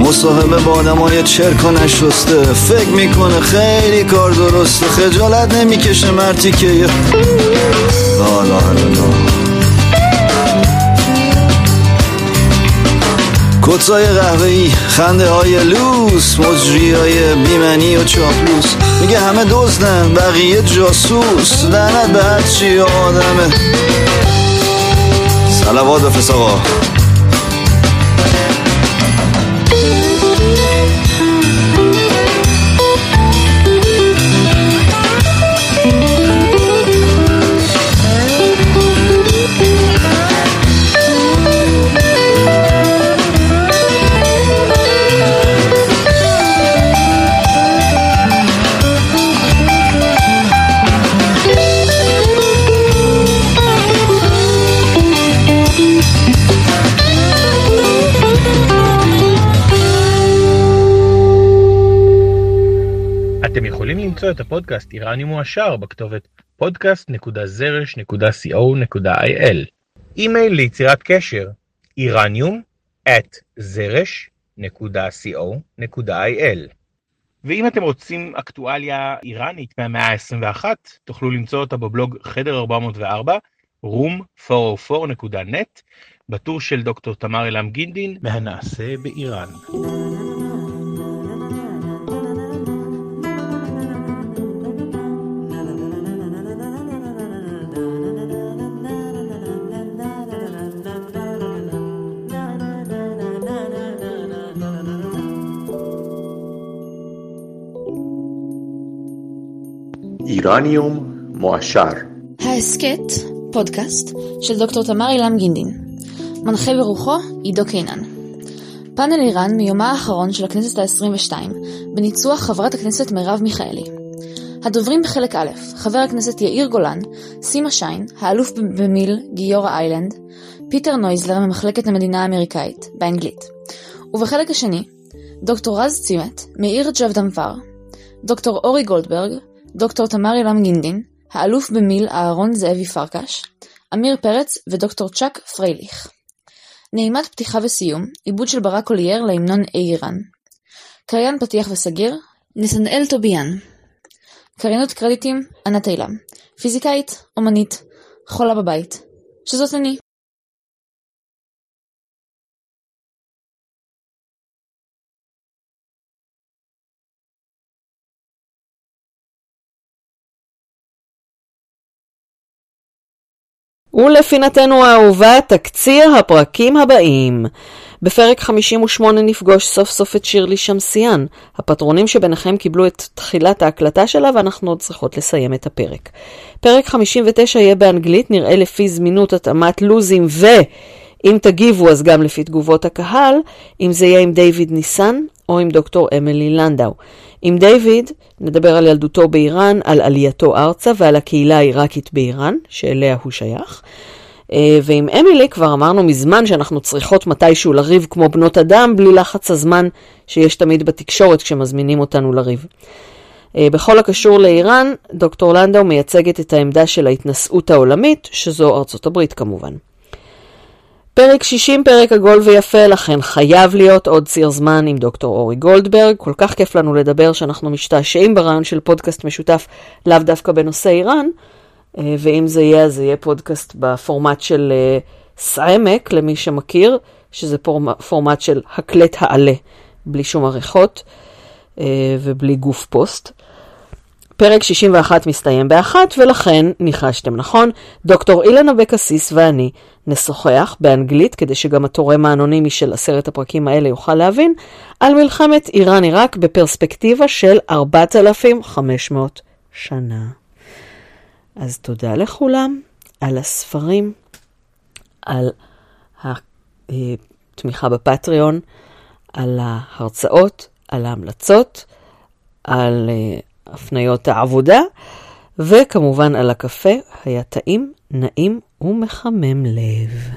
S11: مصاحبه با آدم های چرک و نشسته. فکر می‌کنه خیلی کار درسته خجالت نمی‌کشه مرتی که لا لا لا کتسای قهوهی خنده های لوس مجری های بیمنی و چاپلوس. میگه همه دزدن بقیه جاسوس. لعنت به هرچی آدمه. سلوات
S12: به فساقا למצוא את הפודקאסט איראני מועשר בכתובת podcast.זרש.co.il אימייל ליצירת קשר איראניום at זרש.co.il ואם אתם רוצים אקטואליה איראנית מהמאה ה-21 תוכלו למצוא אותה בבלוג חדר 404 room404.net בטור של דוקטור תמר אלעם גינדין. מהנעשה באיראן.
S2: איראניום מועשר
S13: ההסכת, פודקאסט, של דוקטור תמר אילם גינדין. מנחה ברוחו, עידו קינן. פאנל איראן מיומה האחרון של הכנסת ה-22, בניצוח חברת הכנסת מרב מיכאלי. הדוברים בחלק א', חבר הכנסת יאיר גולן, סימה שיין, האלוף במיל גיורא איילנד, פיטר נויזלר ממחלקת המדינה האמריקאית, באנגלית. ובחלק השני, דוקטור רז צימת, מאיר ג'אוודנפר, דוקטור אורי גולדברג, דוקטור תמר אילם גינדין, האלוף במיל אהרון זאבי פרקש, אמיר פרץ ודוקטור צ'אק פרייליך. נעימת פתיחה וסיום, עיבוד של ברק אולייר להמנון איראן. קריין פתיח וסגיר, נתנאל טוביאן. קריינות קרדיטים, ענת אילם. פיזיקאית, אומנית, חולה בבית. שזאת אני.
S3: ולפינתנו האהובה, תקציר הפרקים הבאים. בפרק 58 נפגוש סוף סוף את שירלי שמסיאן. הפטרונים שביניכם קיבלו את תחילת ההקלטה שלה ואנחנו עוד צריכות לסיים את הפרק. פרק 59 יהיה באנגלית, נראה לפי זמינות התאמת לוזים ואם תגיבו אז גם לפי תגובות הקהל, אם זה יהיה עם דיוויד ניסן או עם דוקטור אמילי לנדאו. עם דיוויד נדבר על ילדותו באיראן, על עלייתו ארצה ועל הקהילה העיראקית באיראן, שאליה הוא שייך. ועם אמילי כבר אמרנו מזמן שאנחנו צריכות מתישהו לריב כמו בנות אדם, בלי לחץ הזמן שיש תמיד בתקשורת כשמזמינים אותנו לריב. בכל הקשור לאיראן, דוקטור לנדאו מייצגת את העמדה של ההתנשאות העולמית, שזו ארצות הברית כמובן. פרק 60, פרק עגול ויפה, לכן חייב להיות עוד ציר זמן עם דוקטור אורי גולדברג. כל כך כיף לנו לדבר שאנחנו משתעשעים ברעיון של פודקאסט משותף, לאו דווקא בנושא איראן, ואם זה יהיה, אז זה יהיה פודקאסט בפורמט של סעמק, למי שמכיר, שזה פורמט של הקלט העלה, בלי שום עריכות ובלי גוף פוסט. פרק 61 מסתיים באחת, ולכן, ניחשתם נכון, דוקטור אילן אבקסיס ואני נשוחח באנגלית, כדי שגם התורם האנונימי של עשרת הפרקים האלה יוכל להבין, על מלחמת איראן-עיראק בפרספקטיבה של 4,500 שנה. אז תודה לכולם על הספרים, על התמיכה בפטריון, על ההרצאות, על ההמלצות, על הפניות העבודה, וכמובן על הקפה, היה טעים, נעים ומחמם לב.